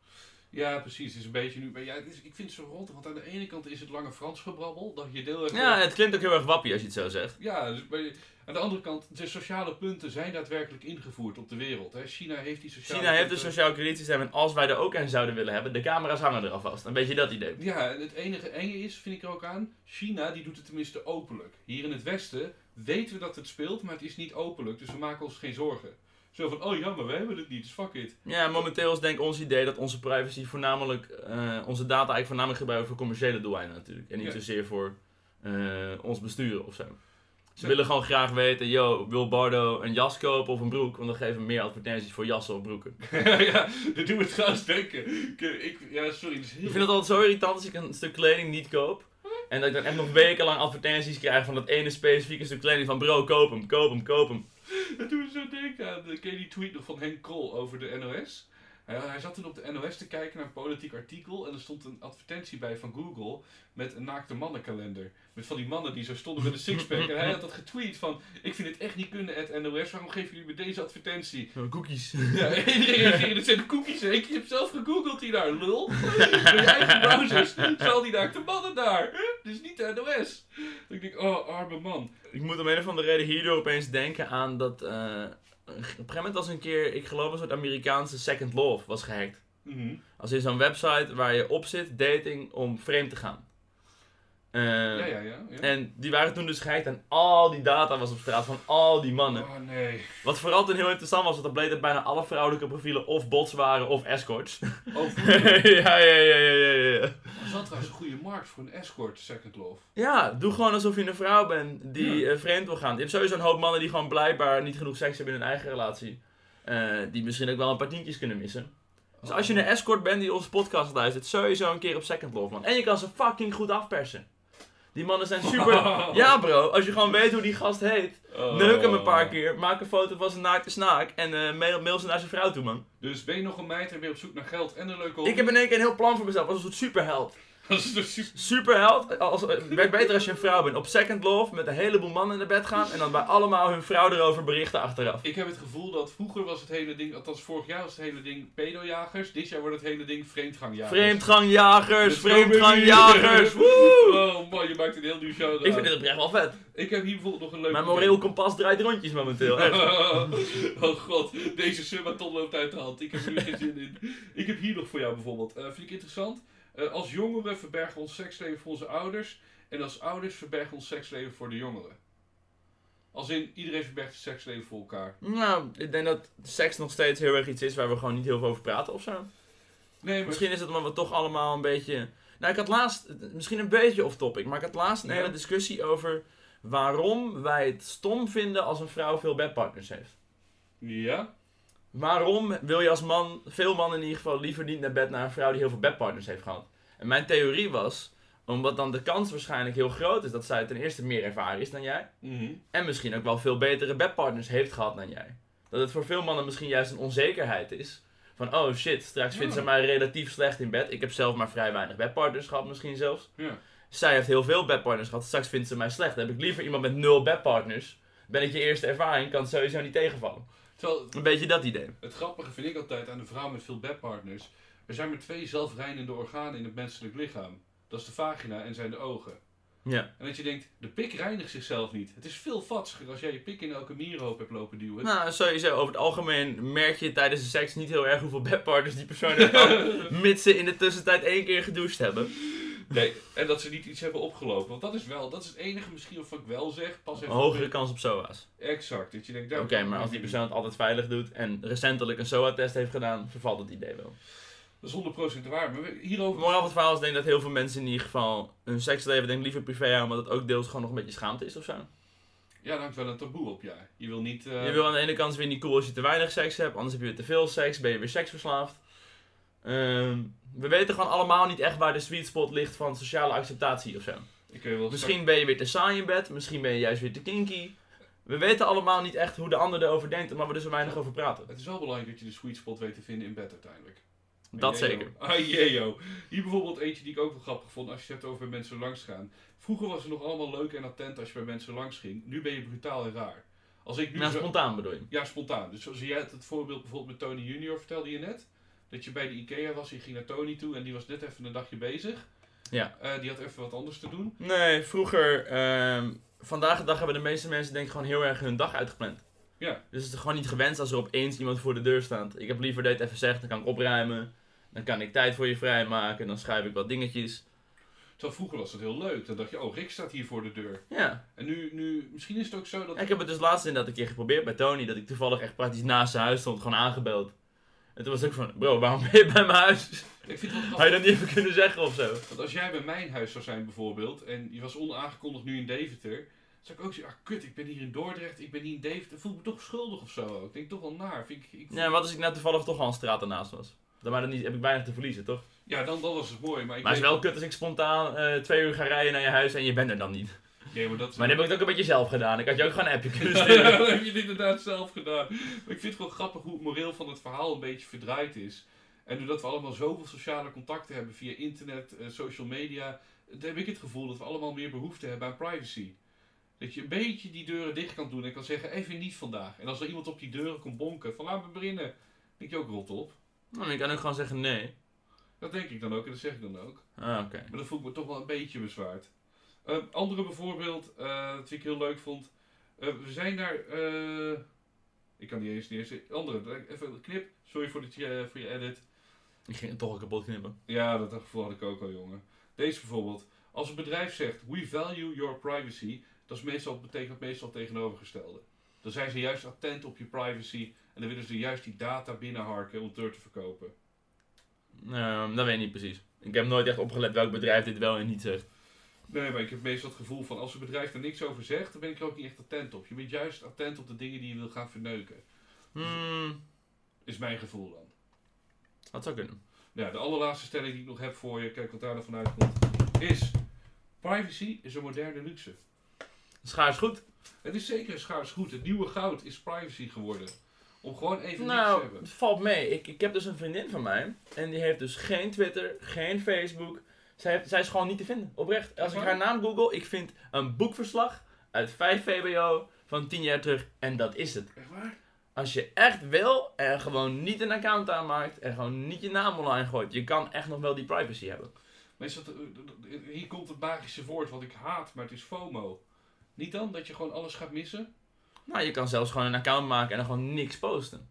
Ja, precies. Het is een beetje nu... Maar ja, het is, ik vind het zo rot, want aan de ene kant is het lange Frans gebrabbel. Dat je deel. Ja, het klinkt ook heel erg wappie als je het zo zegt. Ja, dus bij- aan de andere kant, de sociale punten zijn daadwerkelijk ingevoerd op de wereld. Hè. China heeft die sociale China heeft een sociaal kredietsysteem en als wij er ook een zouden willen hebben, de camera's hangen er alvast. Een beetje dat idee. Ja, en het enige enge is, vind ik er ook aan, China die doet het tenminste openlijk. Hier in het Westen weten we dat het speelt, maar het is niet openlijk, dus we maken ons geen zorgen. Zo van, oh ja, maar we hebben het niet, dus fuck it. Ja, momenteel is denk ik ons idee dat onze privacy voornamelijk, eh, onze data eigenlijk voornamelijk gebruiken voor commerciële doeleinden natuurlijk. En niet Ja. zozeer voor eh, ons besturen of zo. Ze willen gewoon graag weten, yo, wil Bardo een jas kopen of een broek? Want dan geven we meer advertenties voor jassen of broeken. ja, dat doen we trouwens denken. Ik, ja, sorry, heel... Ik vind het altijd zo irritant als ik een stuk kleding niet koop. En dat ik dan echt nog wekenlang advertenties krijg van dat ene specifieke stuk kleding van bro, koop hem, koop hem, koop hem. Doet me zo denken aan, eh, ken die tweet nog van Henk Krol over de NOS? Hij, hij zat toen op de NOS te kijken naar een politiek artikel en er stond een advertentie bij van Google met een naakte mannenkalender. Met van die mannen die zo stonden met een sixpack. en hij had dat getweet van, ik vind het echt niet kunnen, at NOS, waarom geven jullie me deze advertentie? Cookies. Ja, iedereen reageerde, het zijn de cookies? Ik heb zelf gegoogeld hier daar, lul. Door je eigen browsers, zal die naakte mannen daar. Dus niet de NOS. Denk ik, oh, arme man. Ik moet om een of andere reden hierdoor opeens denken aan dat... eh, op een gegeven moment was een keer, ik geloof een soort Amerikaanse Second Love was gehackt. Mhm. Als in zo'n website waar je op zit, dating, om vreemd te gaan. Eh, Ja, ja, ja. ja. En die waren toen dus gehackt en al die data was op straat van al die mannen. Oh nee. Wat vooral toen heel interessant was, want dan bleek dat bijna alle vrouwelijke profielen of bots waren of escorts. Oh, ja, ja, ja, ja, ja, ja. Dat is wel trouwens een goede markt voor een escort, Second Love. Ja, doe gewoon alsof je een vrouw bent die eh, vreemd wil gaan. Je hebt sowieso een hoop mannen die gewoon blijkbaar niet genoeg seks hebben in hun eigen relatie. Eh, die misschien ook wel een paar tientjes kunnen missen. Dus als je een escort bent die onze podcast luistert, sowieso een keer op Second Love, man. En je kan ze fucking goed afpersen. Die mannen zijn super... Ja bro, als je gewoon weet hoe die gast heet. Oh. Neuk hem een paar keer, maak een foto van zijn naakte snaak en eh, mail, mail ze naar zijn vrouw toe, man. Dus ben je nog een meid en je op zoek naar geld en een leuke hobby? Ik heb in één keer een heel plan voor mezelf, als een soort superheld. Dat is dus super... Superheld, als, het werkt beter als je een vrouw bent. Op Second Love met een heleboel mannen in de bed gaan en dan bij allemaal hun vrouw erover berichten achteraf. Ik heb het gevoel dat vroeger was het hele ding, althans vorig jaar was het hele ding pedojagers. Dit jaar wordt het hele ding vreemdgangjagers. Vreemdgangjagers, vreemdgangjagers, woe! Oh man, je maakt een heel nieuw show Ik vind dit oprecht wel vet. Ik heb hier bijvoorbeeld nog een leuke... Mijn moreel kompas draait rondjes momenteel, echt. oh god, deze summaton loopt uit de hand. Ik heb er nu geen zin in. Ik heb hier nog voor jou bijvoorbeeld. Eh, vind ik interessant. Eh, als jongeren verbergen we ons seksleven voor onze ouders. En als ouders verbergen we ons seksleven voor de jongeren. Als in, iedereen verbergt zijn seksleven voor elkaar. Nou, ik denk dat seks nog steeds heel erg iets is waar we gewoon niet heel veel over praten of zo. Nee, maar... Misschien is het omdat we toch allemaal een beetje... Nou, ik had laatst, misschien een beetje off topic, maar ik had laatst een Ja. hele discussie over waarom wij het stom vinden als een vrouw veel bedpartners heeft. Ja? Waarom wil je als man, veel mannen in ieder geval, liever niet naar bed naar een vrouw die heel veel bedpartners heeft gehad? En mijn theorie was, omdat dan de kans waarschijnlijk heel groot is dat zij ten eerste meer ervaren is dan jij. Mhm. En misschien ook wel veel betere bedpartners heeft gehad dan jij. Dat het voor veel mannen misschien juist een onzekerheid is. Van, oh shit, straks vindt Ja. ze mij relatief slecht in bed. Ik heb zelf maar vrij weinig bedpartners gehad misschien zelfs. Ja. Zij heeft heel veel bedpartners gehad, straks vindt ze mij slecht. Dan heb ik liever iemand met nul bedpartners. Ben ik je eerste ervaring, kan het sowieso niet tegenvallen. Terwijl, Een beetje dat idee. het grappige vind ik altijd aan de vrouw met veel bedpartners. Er zijn maar twee zelfreinende organen in het menselijk lichaam. Dat is de vagina en zijn de ogen. Ja. En dat je denkt, de pik reinigt zichzelf niet. Het is veel vatsiger als jij je pik in elke mierhoop hebt lopen duwen. Nou, sowieso, over het algemeen merk je tijdens de seks niet heel erg hoeveel bedpartners die persoon heeft gehad. mits ze in de tussentijd één keer gedoucht hebben. Nee, en dat ze niet iets hebben opgelopen. Want dat is wel, dat is het enige misschien of ik wel zeg. Pas even Een hogere kans op SOA's. Exact. Dat je denkt, Oké, maar als die persoon het altijd veilig doet en recentelijk een SOA-test heeft gedaan, vervalt het idee wel. Dat is 100% waar. Maar hierover... Moraal van het verhaal is denk ik dat heel veel mensen in ieder geval hun seksleven denk ik liever privé houden, omdat het ook deels gewoon nog een beetje schaamte is of zo. Ja, daar hangt wel een taboe op, ja. Je wil niet... eh, Je wil aan de ene kant weer niet cool als je te weinig seks hebt, anders heb je weer te veel seks, ben je weer seksverslaafd. Ehm, we weten gewoon allemaal niet echt waar de sweet spot ligt van sociale acceptatie of zo. Misschien ben je weer te saai in bed, misschien ben je juist weer te kinky. We weten allemaal niet echt hoe de ander erover denkt, omdat we er zo weinig over praten. Het is wel belangrijk dat je de sweet spot weet te vinden in bed uiteindelijk. Dat Ajejo. zeker. Ajejo. Hier bijvoorbeeld eentje die ik ook wel grappig vond als je het hebt over mensen langs gaan. Vroeger was het nog allemaal leuk en attent als je bij mensen langs ging. Nu ben je brutaal en raar. Als ik nu Nou, zo- spontaan bedoel je. Ja, spontaan. Dus zoals jij het voorbeeld bijvoorbeeld met Tony Junior vertelde je net. Dat je bij de Ikea was, je ging naar Tony toe en die was net even een dagje bezig. Ja. Eh, die had even wat anders te doen. Nee, vroeger, ehm, vandaag de dag hebben de meeste mensen denk ik gewoon heel erg hun dag uitgepland. Ja. Dus het is gewoon niet gewenst als er opeens iemand voor de deur staat. Ik heb liever dat je het even zegt, dan kan ik opruimen. Dan kan ik tijd voor je vrijmaken, dan schrijf ik wat dingetjes. Terwijl vroeger was dat heel leuk. Dan dacht je, oh, Rick staat hier voor de deur. Ja. En nu, nu misschien is het ook zo dat... Ik heb het dus laatst inderdaad een keer geprobeerd bij Tony, dat ik toevallig echt praktisch naast zijn huis stond, gewoon aangebeld. En toen was ik van, bro, waarom ben je bij mijn huis? Ik vind het Had je dat niet even kunnen zeggen of zo? Want als jij bij mijn huis zou zijn bijvoorbeeld, en je was onaangekondigd nu in Deventer, zou ik ook zeggen, ah kut, ik ben hier in Dordrecht, ik ben hier in Deventer, voel ik me toch schuldig of zo ook. Ik denk toch wel naar. Vind ik, ik Ja, wat als ik nou toevallig toch al een straat ernaast was? Dan maar dan niet, heb ik weinig te verliezen, toch? ja dan, dan was het mooi, maar ik Maar het is wel kut als ik spontaan eh, twee uur ga rijden naar je huis en je bent er dan niet. Nee, maar dat. Maar dan heb ik het ook een beetje zelf gedaan. Ik had je ook gewoon een appje kunnen sturen. dat heb je het inderdaad zelf gedaan. Maar ik vind het gewoon grappig hoe het moreel van het verhaal een beetje verdraaid is. En doordat we allemaal zoveel sociale contacten hebben via internet, eh, social media, dan heb ik het gevoel dat we allemaal meer behoefte hebben aan privacy. Dat je een beetje die deuren dicht kan doen en kan zeggen, even niet vandaag. En als er iemand op die deuren komt bonken, van laat me binnen, dan denk je ook rot op. Nou, je kan ook gewoon zeggen nee. Dat denk ik dan ook en dat zeg ik dan ook. Ah, oké. Maar dat voel ik me toch wel een beetje bezwaard. Uh, andere bijvoorbeeld, uh, dat ik heel leuk vond. Uh, we zijn daar. ik kan niet eens niet eens. Andere, even een knip. Sorry voor, de, voor je edit. Ik ging het toch al kapot knippen. Ja, dat gevoel had ik ook al, jongen. Deze bijvoorbeeld. Als een bedrijf zegt, we value your privacy, dat is meestal, betekent meestal tegenovergestelde. Dan zijn ze juist attent op je privacy en dan willen ze juist die data binnenharken om het door te verkopen. Uh, dat weet ik niet precies. Ik heb nooit echt opgelet welk bedrijf dit wel en niet zegt. Nee, maar ik heb meestal het gevoel van als een bedrijf er niks over zegt, dan ben ik er ook niet echt attent op. Je bent juist attent op de dingen die je wil gaan verneuken. Hmm. Is mijn gevoel dan. Dat zou kunnen. Ja, de allerlaatste stelling die ik nog heb voor je, kijk wat daar dan vanuit komt, is privacy is een moderne luxe. Schaars goed. Het is zeker schaars goed. Het nieuwe goud is privacy geworden. Om gewoon even nou, niks te hebben. het valt mee. Ik, ik heb dus een vriendin van mij. En die heeft dus geen Twitter, geen Facebook. Zij, zij is gewoon niet te vinden. Oprecht. Als ik haar naam google, ik vind een boekverslag uit 5 VBO van 10 jaar terug. En dat is het. Echt waar? Als je echt wil en gewoon niet een account aanmaakt en gewoon niet je naam online gooit, je kan echt nog wel die privacy hebben. Maar is dat, eh, hier komt het magische woord wat ik haat, maar het is FOMO. Niet dan dat je gewoon alles gaat missen? Nou, je kan zelfs gewoon een account maken en dan gewoon niks posten.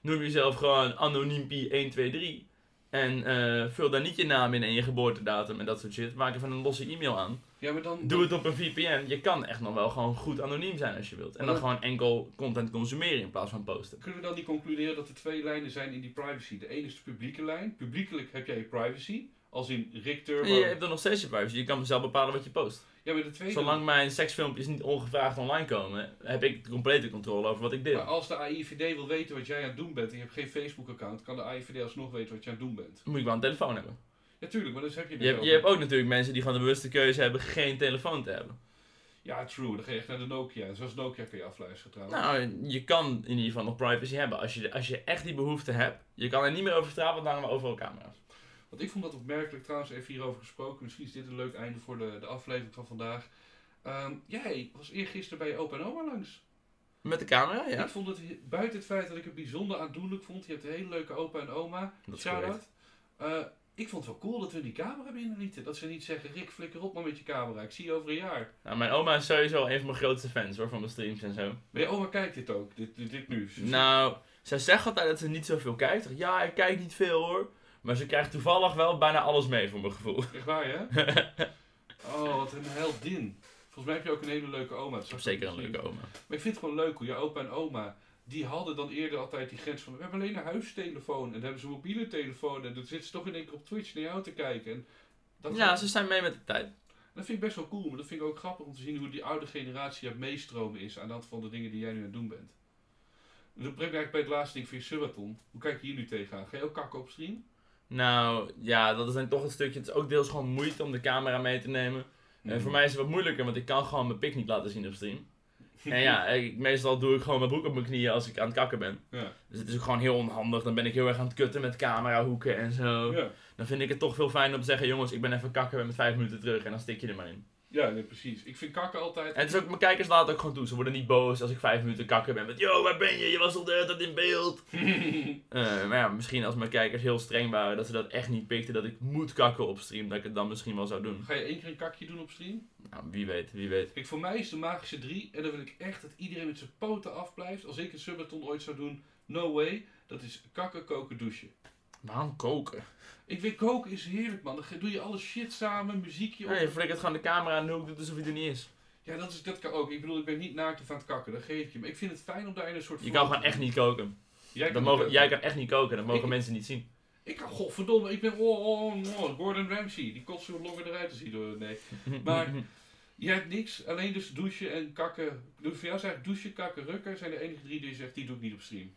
Noem jezelf gewoon anoniempie123 en uh, vul daar niet je naam in en je geboortedatum en dat soort shit. Maak even een losse e-mail aan. Ja, maar dan, Doe het op een VPN. Je kan echt nog wel gewoon goed anoniem zijn als je wilt. En dan Maar- gewoon enkel content consumeren in plaats van posten. Kunnen we dan niet concluderen dat er twee lijnen zijn in die privacy? De ene is de publieke lijn. Publiekelijk heb jij je privacy. Als in Rick Turbo. Je hebt dan nog steeds je privacy. Je kan zelf bepalen wat je post. Ja, maar de tweede... Zolang mijn seksfilmpjes niet ongevraagd online komen, heb ik de complete controle over wat ik Maar deel. als de AIVD wil weten wat jij aan het doen bent en je hebt geen Facebook-account, kan de AIVD alsnog weten wat je aan het doen bent. Dan moet ik wel een telefoon hebben. Ja, tuurlijk, maar dus heb je het Je hebt, je hebt ook natuurlijk mensen die gewoon de bewuste keuze hebben geen telefoon te hebben. Ja, true. Dan ga je echt naar de Nokia. En zoals Nokia kun je afluisteren trouwens. Nou, je kan in ieder geval nog privacy hebben. Als je, als je echt die behoefte hebt, je kan er niet meer over straat, want dan hebben we overal camera's. Want ik vond dat opmerkelijk, trouwens, even hierover gesproken. Misschien is dit een leuk einde voor de, de aflevering van vandaag. Ehm, jij was eergisteren bij je opa en oma langs. Met de camera, ja. Ik vond het, he- buiten het feit dat ik het bijzonder aandoenlijk vond. Je hebt een hele leuke opa en oma. Dat is Shout-out. Eh, ik vond het wel cool dat we die camera binnenlieten. Dat ze niet zeggen, Rick, flikker op maar met je camera. Ik zie je over een jaar. Nou, mijn oma is sowieso een van mijn grootste fans hoor, van mijn streams en zo. Maar je oma kijkt dit ook, dit, dit, dit nu. Nou, zij zegt altijd dat ze niet zoveel kijkt. Ja, ik kijk niet veel hoor. Maar ze krijgt toevallig wel bijna alles mee voor mijn gevoel. Echt waar, hè? oh, wat een heldin. Volgens mij heb je ook een hele leuke oma. Dat zeker een leuke oma. Maar ik vind het gewoon leuk hoe je opa en oma, die hadden dan eerder altijd die grens van, we hebben alleen een huistelefoon en dan hebben ze een mobiele telefoon en dan zitten ze toch in één keer op Twitch naar jou te kijken. En dat, Ja, ze zijn mee met de tijd. dat vind ik best wel cool, maar dat vind ik ook grappig om te zien hoe die oude generatie aan het meestromen is aan hand van de dingen die jij nu aan het doen bent. En dat brengt me eigenlijk bij het laatste ding van je subathon. Hoe kijk je hier nu tegenaan? Ga je ook kakken op stream? Nou, ja, dat is dan toch een stukje. Het is ook deels gewoon moeite om de camera mee te nemen. En voor mij is het wat moeilijker, want ik kan gewoon mijn pik niet laten zien op stream. En ja, ik, meestal doe ik gewoon mijn broek op mijn knieën als ik aan het kakken ben. Ja. Dus het is ook gewoon heel onhandig. Dan ben ik heel erg aan het kutten met camerahoeken en zo. Ja, Dan vind ik het toch veel fijner om te zeggen, jongens, ik ben even kakken, ben met vijf minuten terug en dan stik je er maar in. Ja nee, precies. Ik vind kakken altijd... En het is ook, mijn kijkers laten ook gewoon toe. Ze worden niet boos als ik vijf minuten kakken ben met, yo, waar ben je? Je was al de hele tijd in beeld. Eh, maar ja, misschien als mijn kijkers heel streng waren, dat ze dat echt niet pikten, dat ik moet kakken op stream, dat ik het dan misschien wel zou doen. Ga je één keer een kakje doen op stream? Nou, wie weet, wie weet. Kijk, voor mij is de magische drie, en dan wil ik echt dat iedereen met zijn poten afblijft. Als ik een subathon ooit zou doen, no way. Dat is kakken, koken, douchen. Waarom koken? Ik weet, koken is heerlijk, man. Dan doe je alle shit samen, muziekje op. Ja, je flikkert gewoon de camera aan de hoek, doet alsof hij er niet is. Ja, dat, is, dat kan ook. Ik bedoel, ik ben niet naakt of aan het kakken, dat geef ik je. Maar ik vind het fijn om daar in een soort... Je kan gewoon echt niet koken. Jij Dat kan mogen, jij kan echt niet koken, dat mogen Ik- mensen niet zien. Ik kan, godverdomme, ik ben... Oh, oh, oh, Gordon Ramsay. Die kotst zo longer eruit te zien. Door, nee. Maar- Jij hebt niks, alleen dus douchen en kakken. Dus voor jou eigenlijk douchen, kakken, rukken zijn de enige drie die je zegt, die doe ik niet op stream.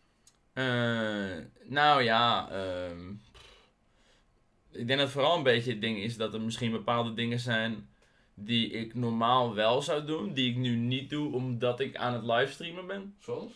Eh, nou ja, ehm, ik denk dat vooral een beetje het ding is dat er misschien bepaalde dingen zijn die ik normaal wel zou doen, die ik nu niet doe omdat ik aan het livestreamen ben. Zoals?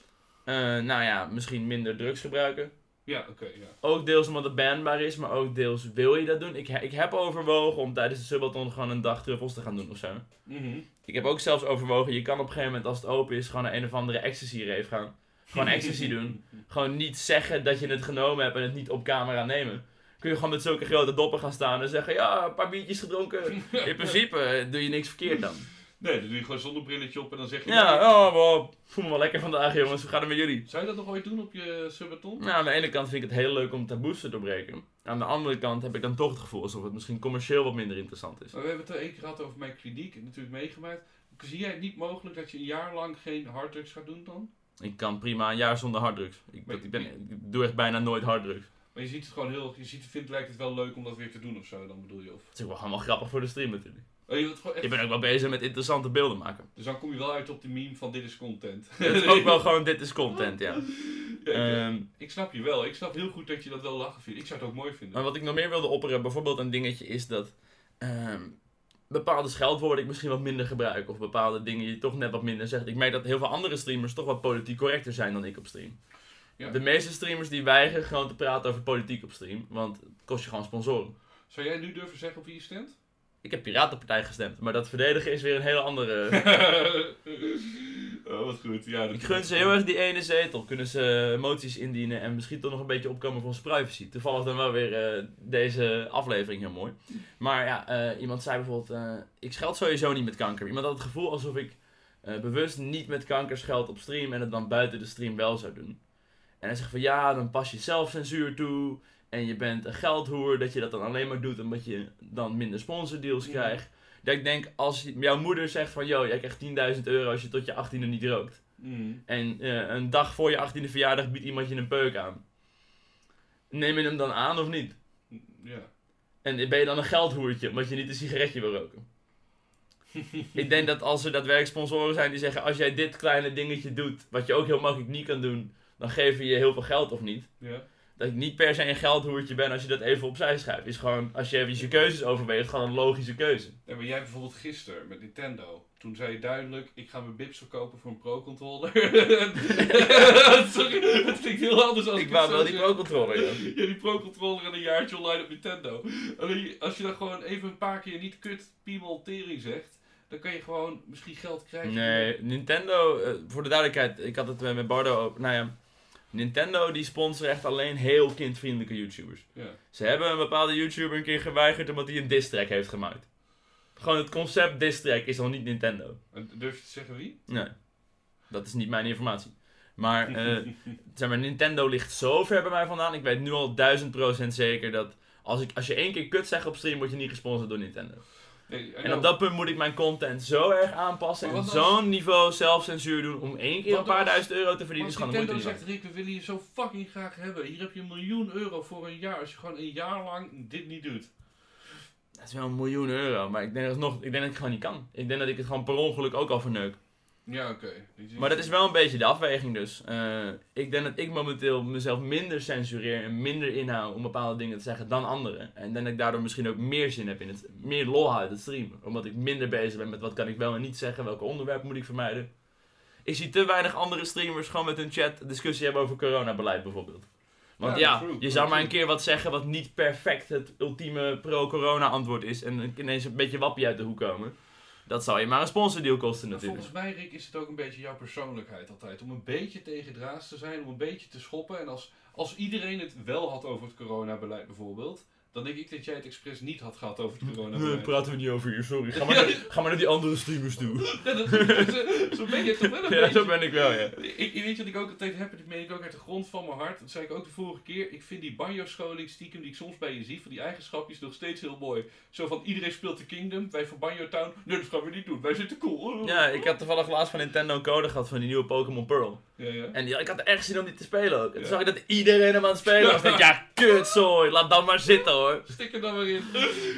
Eh, nou ja, misschien minder drugs gebruiken. Ja, oké, ja. Ook deels omdat het banbaar is, maar ook deels wil je dat doen. Ik, ik heb overwogen om tijdens de subathon gewoon een dag truffels te gaan doen of zo. Mhm. Ik heb ook zelfs overwogen, je kan op een gegeven moment als het open is gewoon naar een of andere ecstasy rave gaan. Gewoon ecstasy doen. Gewoon niet zeggen dat je het genomen hebt en het niet op camera nemen. Kun je gewoon met zulke grote doppen gaan staan en zeggen, ja, een paar biertjes gedronken. In principe eh, doe je niks verkeerd dan. Nee, dan doe je gewoon zonder brilletje op en dan zeg je... Ja, oh, wow, voel me wel lekker vandaag jongens, hoe gaat het met jullie? Zou je dat nog ooit doen op je subathon? Nou, aan de ene kant vind ik het heel leuk om taboes te doorbreken. Aan de andere kant heb ik dan toch het gevoel alsof het misschien commercieel wat minder interessant is. Maar we hebben het er één keer gehad over mijn kliniek, natuurlijk meegemaakt. Zie jij het niet mogelijk dat je een jaar lang geen harddrugs gaat doen dan? Ik kan prima een jaar zonder harddrugs. Ik, ik, ben, ik doe echt bijna nooit harddrugs. Maar je ziet het gewoon heel... Je ziet, vindt, lijkt het wel leuk om dat weer te doen of zo, dan bedoel je? Of... Het is ook wel wel grappig voor de stream natuurlijk. Oh, je echt... Ik ben ook wel bezig met interessante beelden maken. Dus dan kom je wel uit op die meme van dit is content. Het is ook wel gewoon, dit is content, ja. Ja, ik, Ehm, ik snap je wel. Ik snap heel goed dat je dat wel lachen vindt. Ik zou het ook mooi vinden. maar wat ik nog meer wilde opperen, bijvoorbeeld een dingetje, is dat ehm, bepaalde scheldwoorden ik misschien wat minder gebruik. Of bepaalde dingen je toch net wat minder zegt. Ik merk dat heel veel andere streamers toch wat politiek correcter zijn dan ik op stream. Ja. De meeste streamers die weigeren gewoon te praten over politiek op stream. Want het kost je gewoon sponsoren. Zou jij nu durven zeggen op wie je stemt? Ik heb Piratenpartij gestemd, maar dat verdedigen is weer een hele andere... oh, wat goed. Ja, Ik gun ze heel erg die ene zetel. Kunnen ze moties indienen en misschien toch nog een beetje opkomen voor onze privacy. Toevallig dan wel weer eh, deze aflevering heel mooi. Maar ja, eh, iemand zei bijvoorbeeld, eh, ik scheld sowieso niet met kanker. Iemand had het gevoel alsof ik bewust niet met kanker scheld op stream en het dan buiten de stream wel zou doen. En hij zegt van ja, dan pas je zelfcensuur toe en je bent een geldhoer, dat je dat dan alleen maar doet omdat je dan minder sponsordeals Ja. krijgt. Dat ik denk, als jouw moeder zegt van, yo, jij krijgt 10.000 euro als je tot je 18e niet rookt. Mm. En eh, een dag voor je 18e verjaardag biedt iemand je een peuk aan. Neem je hem dan aan of niet? Ja. En ben je dan een geldhoertje omdat je niet een sigaretje wil roken? ik denk dat als er daadwerkelijk sponsoren zijn die zeggen: als jij dit kleine dingetje doet, wat je ook heel makkelijk niet kan doen, dan geven je heel veel geld of niet. Ja. Dat ik niet per se een geldhoertje ben als je dat even opzij schuift. Is gewoon, als je even je keuzes overweegt, gewoon een logische keuze. Ja, maar jij bijvoorbeeld gisteren met Nintendo. Toen zei je duidelijk, ik ga mijn bips verkopen voor een Pro-controller. Sorry, dat klinkt heel anders als Ik het wou wel die pro-controller, ja. Ja, die Pro-controller en een jaartje online op Nintendo. Alleen, als je dan gewoon even een paar keer niet kut piemel tering zegt, dan kan je gewoon misschien geld krijgen. Nee, Nintendo, eh, voor de duidelijkheid, ik had het met Bardo ook. Nou ja, Nintendo die sponsort echt alleen heel kindvriendelijke YouTubers. Ja. Ze hebben een bepaalde YouTuber een keer geweigerd omdat hij een diss track heeft gemaakt. Gewoon het concept diss track is al niet Nintendo. En durf je te zeggen wie? Nee, dat is niet mijn informatie. Maar, eh, zeg maar, Nintendo ligt zo ver bij mij vandaan. Ik weet nu al duizend procent zeker dat als, ik, als je één keer kut zegt op stream, word je niet gesponsord door Nintendo. Nee, En op dat punt moet ik mijn content zo erg aanpassen en zo'n niveau zelfcensuur doen om één keer een paar duizend euro te verdienen. Als Nintendo zegt, Rick, we willen je zo fucking graag hebben. Hier heb je een miljoen euro voor een jaar. Als je gewoon een jaar lang dit niet doet. Dat is wel een miljoen euro, maar ik denk, dat nog, ik denk dat ik het gewoon niet kan. Ik denk dat ik het gewoon per ongeluk ook al verneuk. Ja, oké. Maar dat is wel een beetje de afweging dus. Eh, ik denk dat ik momenteel mezelf minder censureer en minder inhoud om bepaalde dingen te zeggen dan anderen. En denk dat ik daardoor misschien ook meer zin heb in het, meer lol uit het streamen. Omdat ik minder bezig ben met wat kan ik wel en niet zeggen, welke onderwerpen moet ik vermijden. Ik zie te weinig andere streamers gewoon met hun chat discussie hebben over coronabeleid bijvoorbeeld. Want Ja, ja, true, je true, zou maar een keer wat zeggen wat niet perfect het ultieme pro-corona antwoord is. En ineens een beetje wappie uit de hoek komen. Dat zou je maar een sponsordeal kosten Maar natuurlijk. volgens mij, Rick, is het ook een beetje jouw persoonlijkheid altijd. Om een beetje tegen draads te zijn, om een beetje te schoppen. En als, als iedereen het wel had over het coronabeleid bijvoorbeeld, dan denk ik dat jij het expres niet had gehad over het Nee, coronabeleid. praten we niet over hier, sorry. Ga maar, naar, ga maar naar die andere streamers toe. Ja, dat, zo- zo ben je toch wel een Ja, beetje. zo ben ik wel, ja. Ik, weet je wat ik ook altijd heb, en dat meen ik ook uit de grond van mijn hart. Dat zei ik ook de vorige keer. Ik vind die banjo-scholing stiekem die ik soms bij je zie, van die eigenschapjes, nog steeds heel mooi. Zo van, iedereen speelt de Kingdom, wij van Banjo Town. Nee, dat gaan we niet doen, wij zitten cool. Ja, ik had toevallig laatst van Nintendo een code gehad van die nieuwe Pokémon Pearl. Ja, ja. En die, ik had er echt zin om die te spelen ook. En toen Ja. zag ik dat iedereen hem aan het spelen was. Ik dacht, ja, kutzooi, laat dan maar zitten hoor. Hoor. Stik er dan maar in.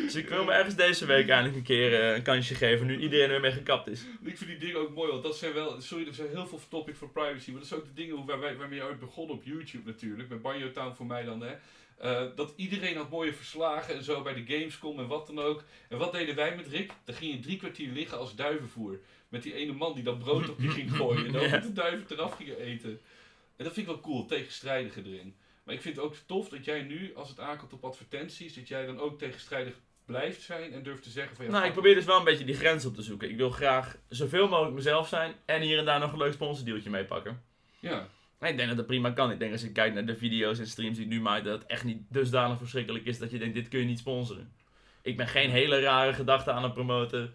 Dus ik wil me ergens deze week eindelijk een keer eh, een kansje geven, nu iedereen er weer mee gekapt is. Ik vind die dingen ook mooi, want dat zijn wel... Sorry, er zijn heel veel topics voor privacy, maar dat zijn ook de dingen waar wij, waarmee je ooit begonnen op YouTube natuurlijk. Met Banjo Town voor mij dan, hè. Eh, dat iedereen had mooie verslagen en zo bij de Gamescom en wat dan ook. En wat deden wij met Rick? Dan ging je drie kwartier liggen als duivenvoer. Met die ene man die dat brood op je ging gooien en dan met de duiven eraf gingen eten. En dat vind ik wel cool, tegenstrijdige erin. Maar ik vind het ook tof dat jij nu, als het aankomt op advertenties, dat jij dan ook tegenstrijdig blijft zijn en durft te zeggen van ja, Nou, ik probeer dus wel een beetje die grens op te zoeken. Ik wil graag zoveel mogelijk mezelf zijn en hier en daar nog een leuk sponsordeeltje mee pakken. Ja, Maar ik denk dat dat prima kan. Ik denk als je kijkt naar de video's en streams die ik nu maak, dat het echt niet dusdanig verschrikkelijk is dat je denkt, dit kun je niet sponsoren. Ik ben geen hele rare gedachten aan het promoten.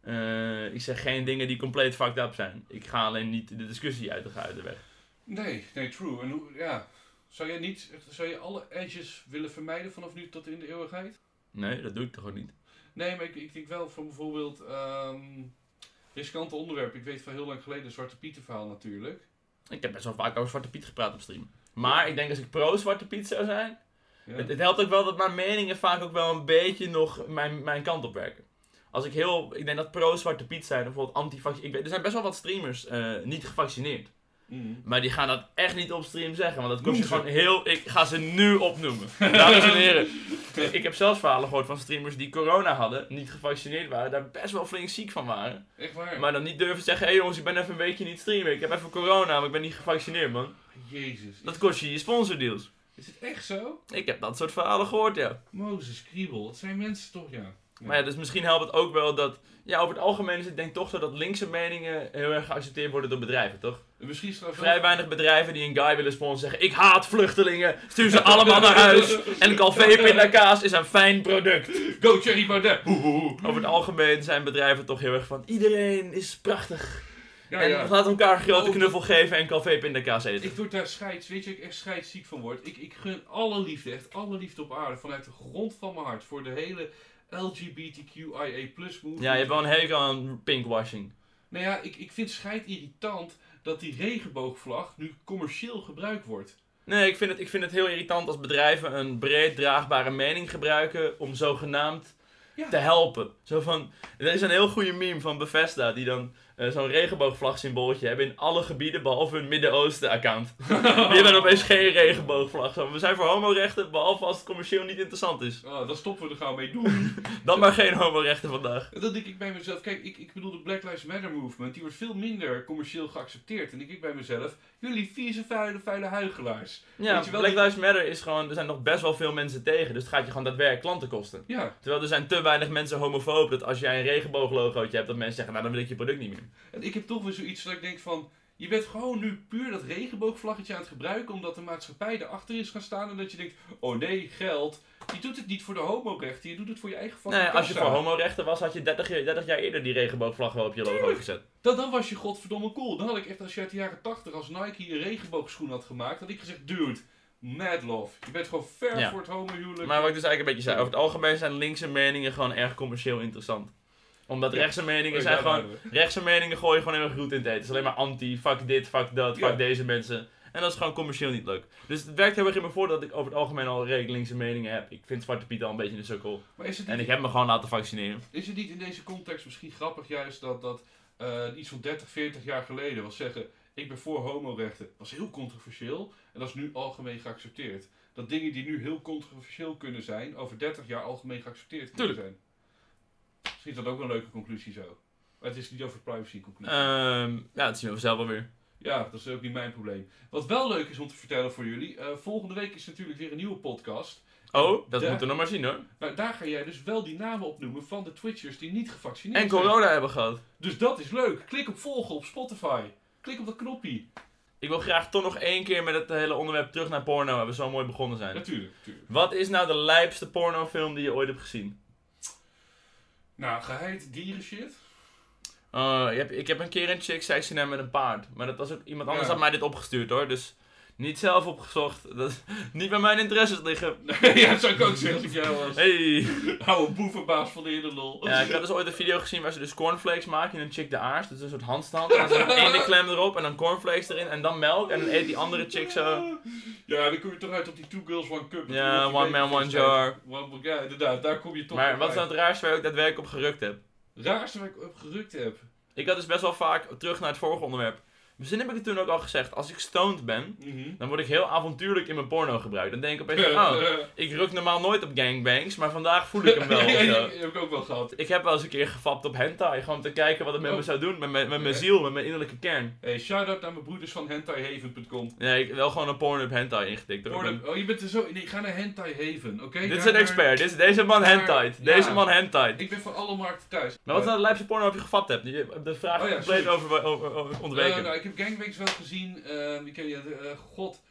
Eh, ik zeg geen dingen die compleet fucked up zijn. Ik ga alleen niet de discussie uit de, uit de weg. nee, nee, true. En hoe, ja, zou jij niet, zou je alle edges willen vermijden vanaf nu tot in de eeuwigheid? Nee, dat doe ik toch ook niet. Nee, maar ik, ik denk wel van bijvoorbeeld ehm riskante onderwerpen. Ik weet van heel lang geleden Zwarte Pieter verhaal natuurlijk. Ik heb best wel vaak over Zwarte Piet gepraat op stream. Maar ik denk als ik pro Zwarte Piet zou zijn, Ja. Het, het helpt ook wel dat mijn meningen vaak ook wel een beetje nog mijn, mijn kant op werken. Als ik heel, ik denk dat pro-Zwarte Piet zijn, bijvoorbeeld anti Er zijn best wel wat streamers eh, niet gevaccineerd. Mm. Maar die gaan dat echt niet op stream zeggen, want dat kost je gewoon heel... Ik ga ze nu opnoemen. Dames en heren. Ik heb zelfs verhalen gehoord van streamers die corona hadden, niet gevaccineerd waren, daar best wel flink ziek van waren. Echt waar? Maar dan niet durven zeggen, hé hey jongens, ik ben even een weekje niet streamen. Ik heb even corona, maar ik ben niet gevaccineerd man. Jezus. Dat kost je je sponsordeals. Is het echt zo? Ik heb dat soort verhalen gehoord, ja. Mozes, kriebel. Het zijn mensen toch, ja. Ja. Maar ja, dus misschien helpt het ook wel dat... Ja, over het algemeen is het denk ik toch zo dat linkse meningen heel erg geaccepteerd worden door bedrijven, toch? En misschien trouwens Vrij weinig bedrijven die een guy willen sponsoren zeggen... Ik haat vluchtelingen, stuur ze allemaal naar huis. En Calvé pindakaas is een fijn product. Go Cherry Baudet! Over het algemeen zijn bedrijven toch heel erg van... Iedereen is prachtig. Ja, en ja. laat elkaar een grote Oh, knuffel geven en Calvé pindakaas eten. Ik word daar scheids, weet je, ik echt scheidsziek van word. Ik, ik gun alle liefde, echt alle liefde op aarde, vanuit de grond van mijn hart, voor de hele LGBTQIA movement. Ja, je hebt wel een hekel aan pinkwashing. Nou ja, ik, ik vind scheid irritant dat die regenboogvlag nu commercieel gebruikt wordt. Nee, ik vind, het, ik vind het heel irritant als bedrijven een breed draagbare mening gebruiken om zogenaamd Ja. te helpen. Zo van, er is een heel goede meme van Bethesda die dan eh, zo'n regenboogvlag symbooltje hebben in alle gebieden behalve hun Midden-Oosten account. die hebben dan opeens geen regenboogvlag. We zijn voor homorechten behalve als het commercieel niet interessant is. Ah, daar stoppen we er gauw mee doen. Dan maar geen homorechten vandaag. Dan denk ik bij mezelf, kijk, ik, ik bedoel de Black Lives Matter movement, die wordt veel minder commercieel geaccepteerd. En dan denk ik bij mezelf, jullie vieze, vuile, vuile huigelaars. Ja, Weet je wel Black Lives Matter is gewoon, er zijn nog best wel veel mensen tegen, dus het gaat je gewoon daadwerkelijk klanten kosten. Ja, Terwijl er zijn te weinig mensen homofoob dat als jij een regenbooglogootje hebt, dat mensen zeggen, nou dan wil ik je product niet meer. en ik heb toch weer zoiets dat ik denk van, je bent gewoon nu puur dat regenboogvlaggetje aan het gebruiken, omdat de maatschappij erachter is gaan staan en dat je denkt, oh nee, geld. Je doet het niet voor de homorechten, je doet het voor je eigen fucking Nee, als je voor homorechten was, had je 30 jaar, 30 jaar eerder die regenboogvlag wel op je logo gezet. Dan, dan was je godverdomme cool. Dan had ik echt, als je uit de jaren 80 als Nike een regenboogschoen had gemaakt, had ik gezegd, dude, mad love. Je bent gewoon ver Ja. voor het homohuwelijk. Maar wat ik dus eigenlijk een beetje zei, over het algemeen zijn linkse meningen gewoon erg commercieel interessant. Omdat rechtse meningen Oh, zijn gewoon, rechtse meningen gooien gewoon heel erg goed in het eten. Het is alleen maar anti, fuck dit, fuck dat, fuck deze mensen. En dat is gewoon commercieel niet leuk. Dus het werkt heel erg in voordeel dat ik over het algemeen al redelijk linkse meningen heb. Ik vind Zwarte Piet al een beetje een sukkel. Maar is het, En ik heb me gewoon laten vaccineren. is het niet in deze context misschien grappig juist dat, dat eh, iets van 30, 40 jaar geleden was zeggen, ik ben voor homorechten, was heel controversieel. En dat is nu algemeen geaccepteerd. Dat dingen die nu heel controversieel kunnen zijn, over 30 jaar algemeen geaccepteerd kunnen Tuurlijk. zijn. Misschien is dat ook een leuke conclusie zo. Maar het is niet over privacy conclusie. Ehm, ja, dat zien we zelf wel weer. Ja, dat is ook niet mijn probleem. Wat wel leuk is om te vertellen voor jullie. eh, volgende week is natuurlijk weer een nieuwe podcast. Oh, dat moeten we nog maar zien hoor. Nou, daar ga jij dus wel die namen opnoemen van de Twitchers die niet gevaccineerd En zijn. corona hebben gehad. Dus dat is leuk. Klik op volgen op Spotify. Klik op dat knopje. Ik wil graag toch nog één keer met het hele onderwerp terug naar porno, waar we zo mooi begonnen zijn. Natuurlijk, natuurlijk. Wat is nou de lijpste pornofilm die je ooit hebt gezien? Nou, geheid dieren shit. Uh, je hebt- ik heb een keer een chick gezien met een paard. Maar dat was ook iemand anders Ja. had mij dit opgestuurd hoor. Dus niet zelf opgezocht. Dat, niet bij mijn interesses liggen. ja, dat zou ik ook zeggen als ik jou was. Hey. Oude boevenbaas van de hele lol. Ja, ik had dus ooit een video gezien waar ze dus cornflakes maken in een chick de aars. Dus een soort handstand. En dan ene klem erop en dan cornflakes erin en dan melk. En dan eet die andere chick zo. Ja, dan kom je toch uit op die Two Girls One Cup. Ja, One Man, One Jar. One, ja, inderdaad, daar kom je toch Maar wat is nou het raarste waar ook daadwerkelijk op gerukt hebt? raarste waar ik op gerukt heb? Ik had dus best wel vaak, terug naar het vorige onderwerp. Misschien heb ik het toen ook al gezegd, als ik stoned ben, Mhm. dan word ik heel avontuurlijk in mijn porno gebruikt. Dan denk ik opeens van, oh, ik ruk normaal nooit op gangbangs, maar vandaag voel ik hem wel. ja, heb ik ook wel gehad. Ik heb wel eens een keer gefapt op hentai, gewoon om te kijken wat het met me Oh. zou doen, met mijn, met mijn ziel, met mijn innerlijke kern. Hey, shout-out naar mijn broeders van hentaihaven.com. Nee, ik wel gewoon een porno op hentai ingetikt. Oh, je bent er zo... Nee, ga naar Hentai Haven, oké? Dit is een expert, dit is, deze man hentai. ja. Deze man hentai. Ik ben van alle markten thuis. Maar wat is nou de lijpste porno op je gefapt hebt? De vraag Oh compleet over, over, over ontweken. Nou, ik heb gangbangs wel gezien. Ehm, ik heb, ja, de- eh, god.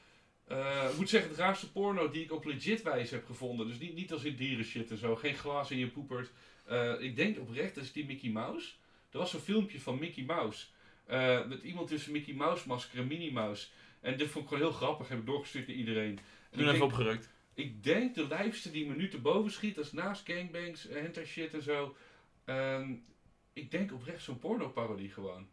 Eh, ik moet zeggen, het raarste porno die ik op legit wijze heb gevonden. Dus niet, niet als in dieren shit en zo. Geen glazen in je poepert. Eh, ik denk oprecht, dat is die Mickey Mouse. Er was zo'n filmpje van Mickey Mouse. Eh, met iemand tussen Mickey Mouse masker en Minnie Mouse. En dit vond ik gewoon heel grappig. Heb ik doorgestuurd naar iedereen. En Toen ik even opgerukt. ik denk de lijfste die me nu te boven schiet, dat is naast gangbangs, eh, hentai shit en zo. Ehm, ik denk oprecht zo'n porno-parodie gewoon.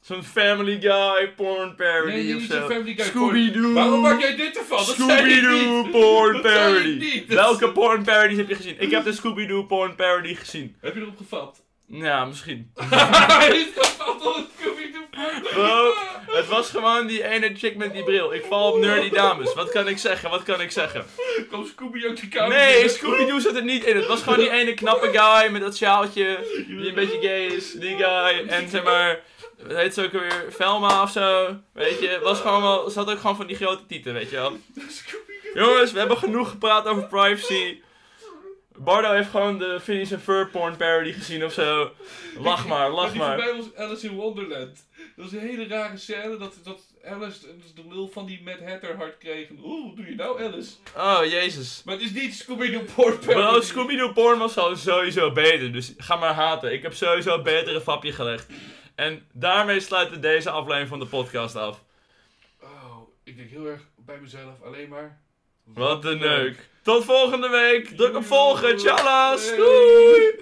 Zo'n Family Guy porn parody Nee, of zo. Scooby-Doo. Waarom maak jij dit ervan? Scooby-Doo niet. porn parody. Welke porn parodies heb je gezien? Ik heb de Scooby-Doo porn parody gezien. Heb je erop gevat? Ja, misschien. Is Scooby-Doo Bro, het was gewoon die ene chick met die bril. Ik val op nerdy dames. Wat kan ik zeggen? Wat kan ik zeggen? Komt Scooby ook de kamer Nee? Scooby-Doo zit er niet in. Het was gewoon die ene knappe guy met dat sjaaltje. Die een beetje gay is. Die guy. En zeg maar. Wat heet ze ook weer? Velma of zo. Weet je. Was gewoon wel. Ze had ook gewoon van die grote tieten, weet je wel. Jongens, we hebben genoeg gepraat over privacy. Bardo heeft gewoon de Phineas and Ferb porn parody gezien of zo. Lach maar, lach die maar. voorbij was Alice in Wonderland. Dat was een hele rare scène dat, dat Alice de lul van die Mad Hatter hard kreeg. Oeh, doe je nou Alice? Oh, jezus. Maar het is niet Scooby-Doo porn Bro, parody. Scooby-Doo porn was al sowieso beter, dus ga maar haten. Ik heb sowieso een betere fapje gelegd. En daarmee sluiten we deze aflevering van de podcast af. Oh, ik denk heel erg bij mezelf alleen maar. Wat een neuk. Tot volgende week. Druk op volgen. Tjallas. Doei.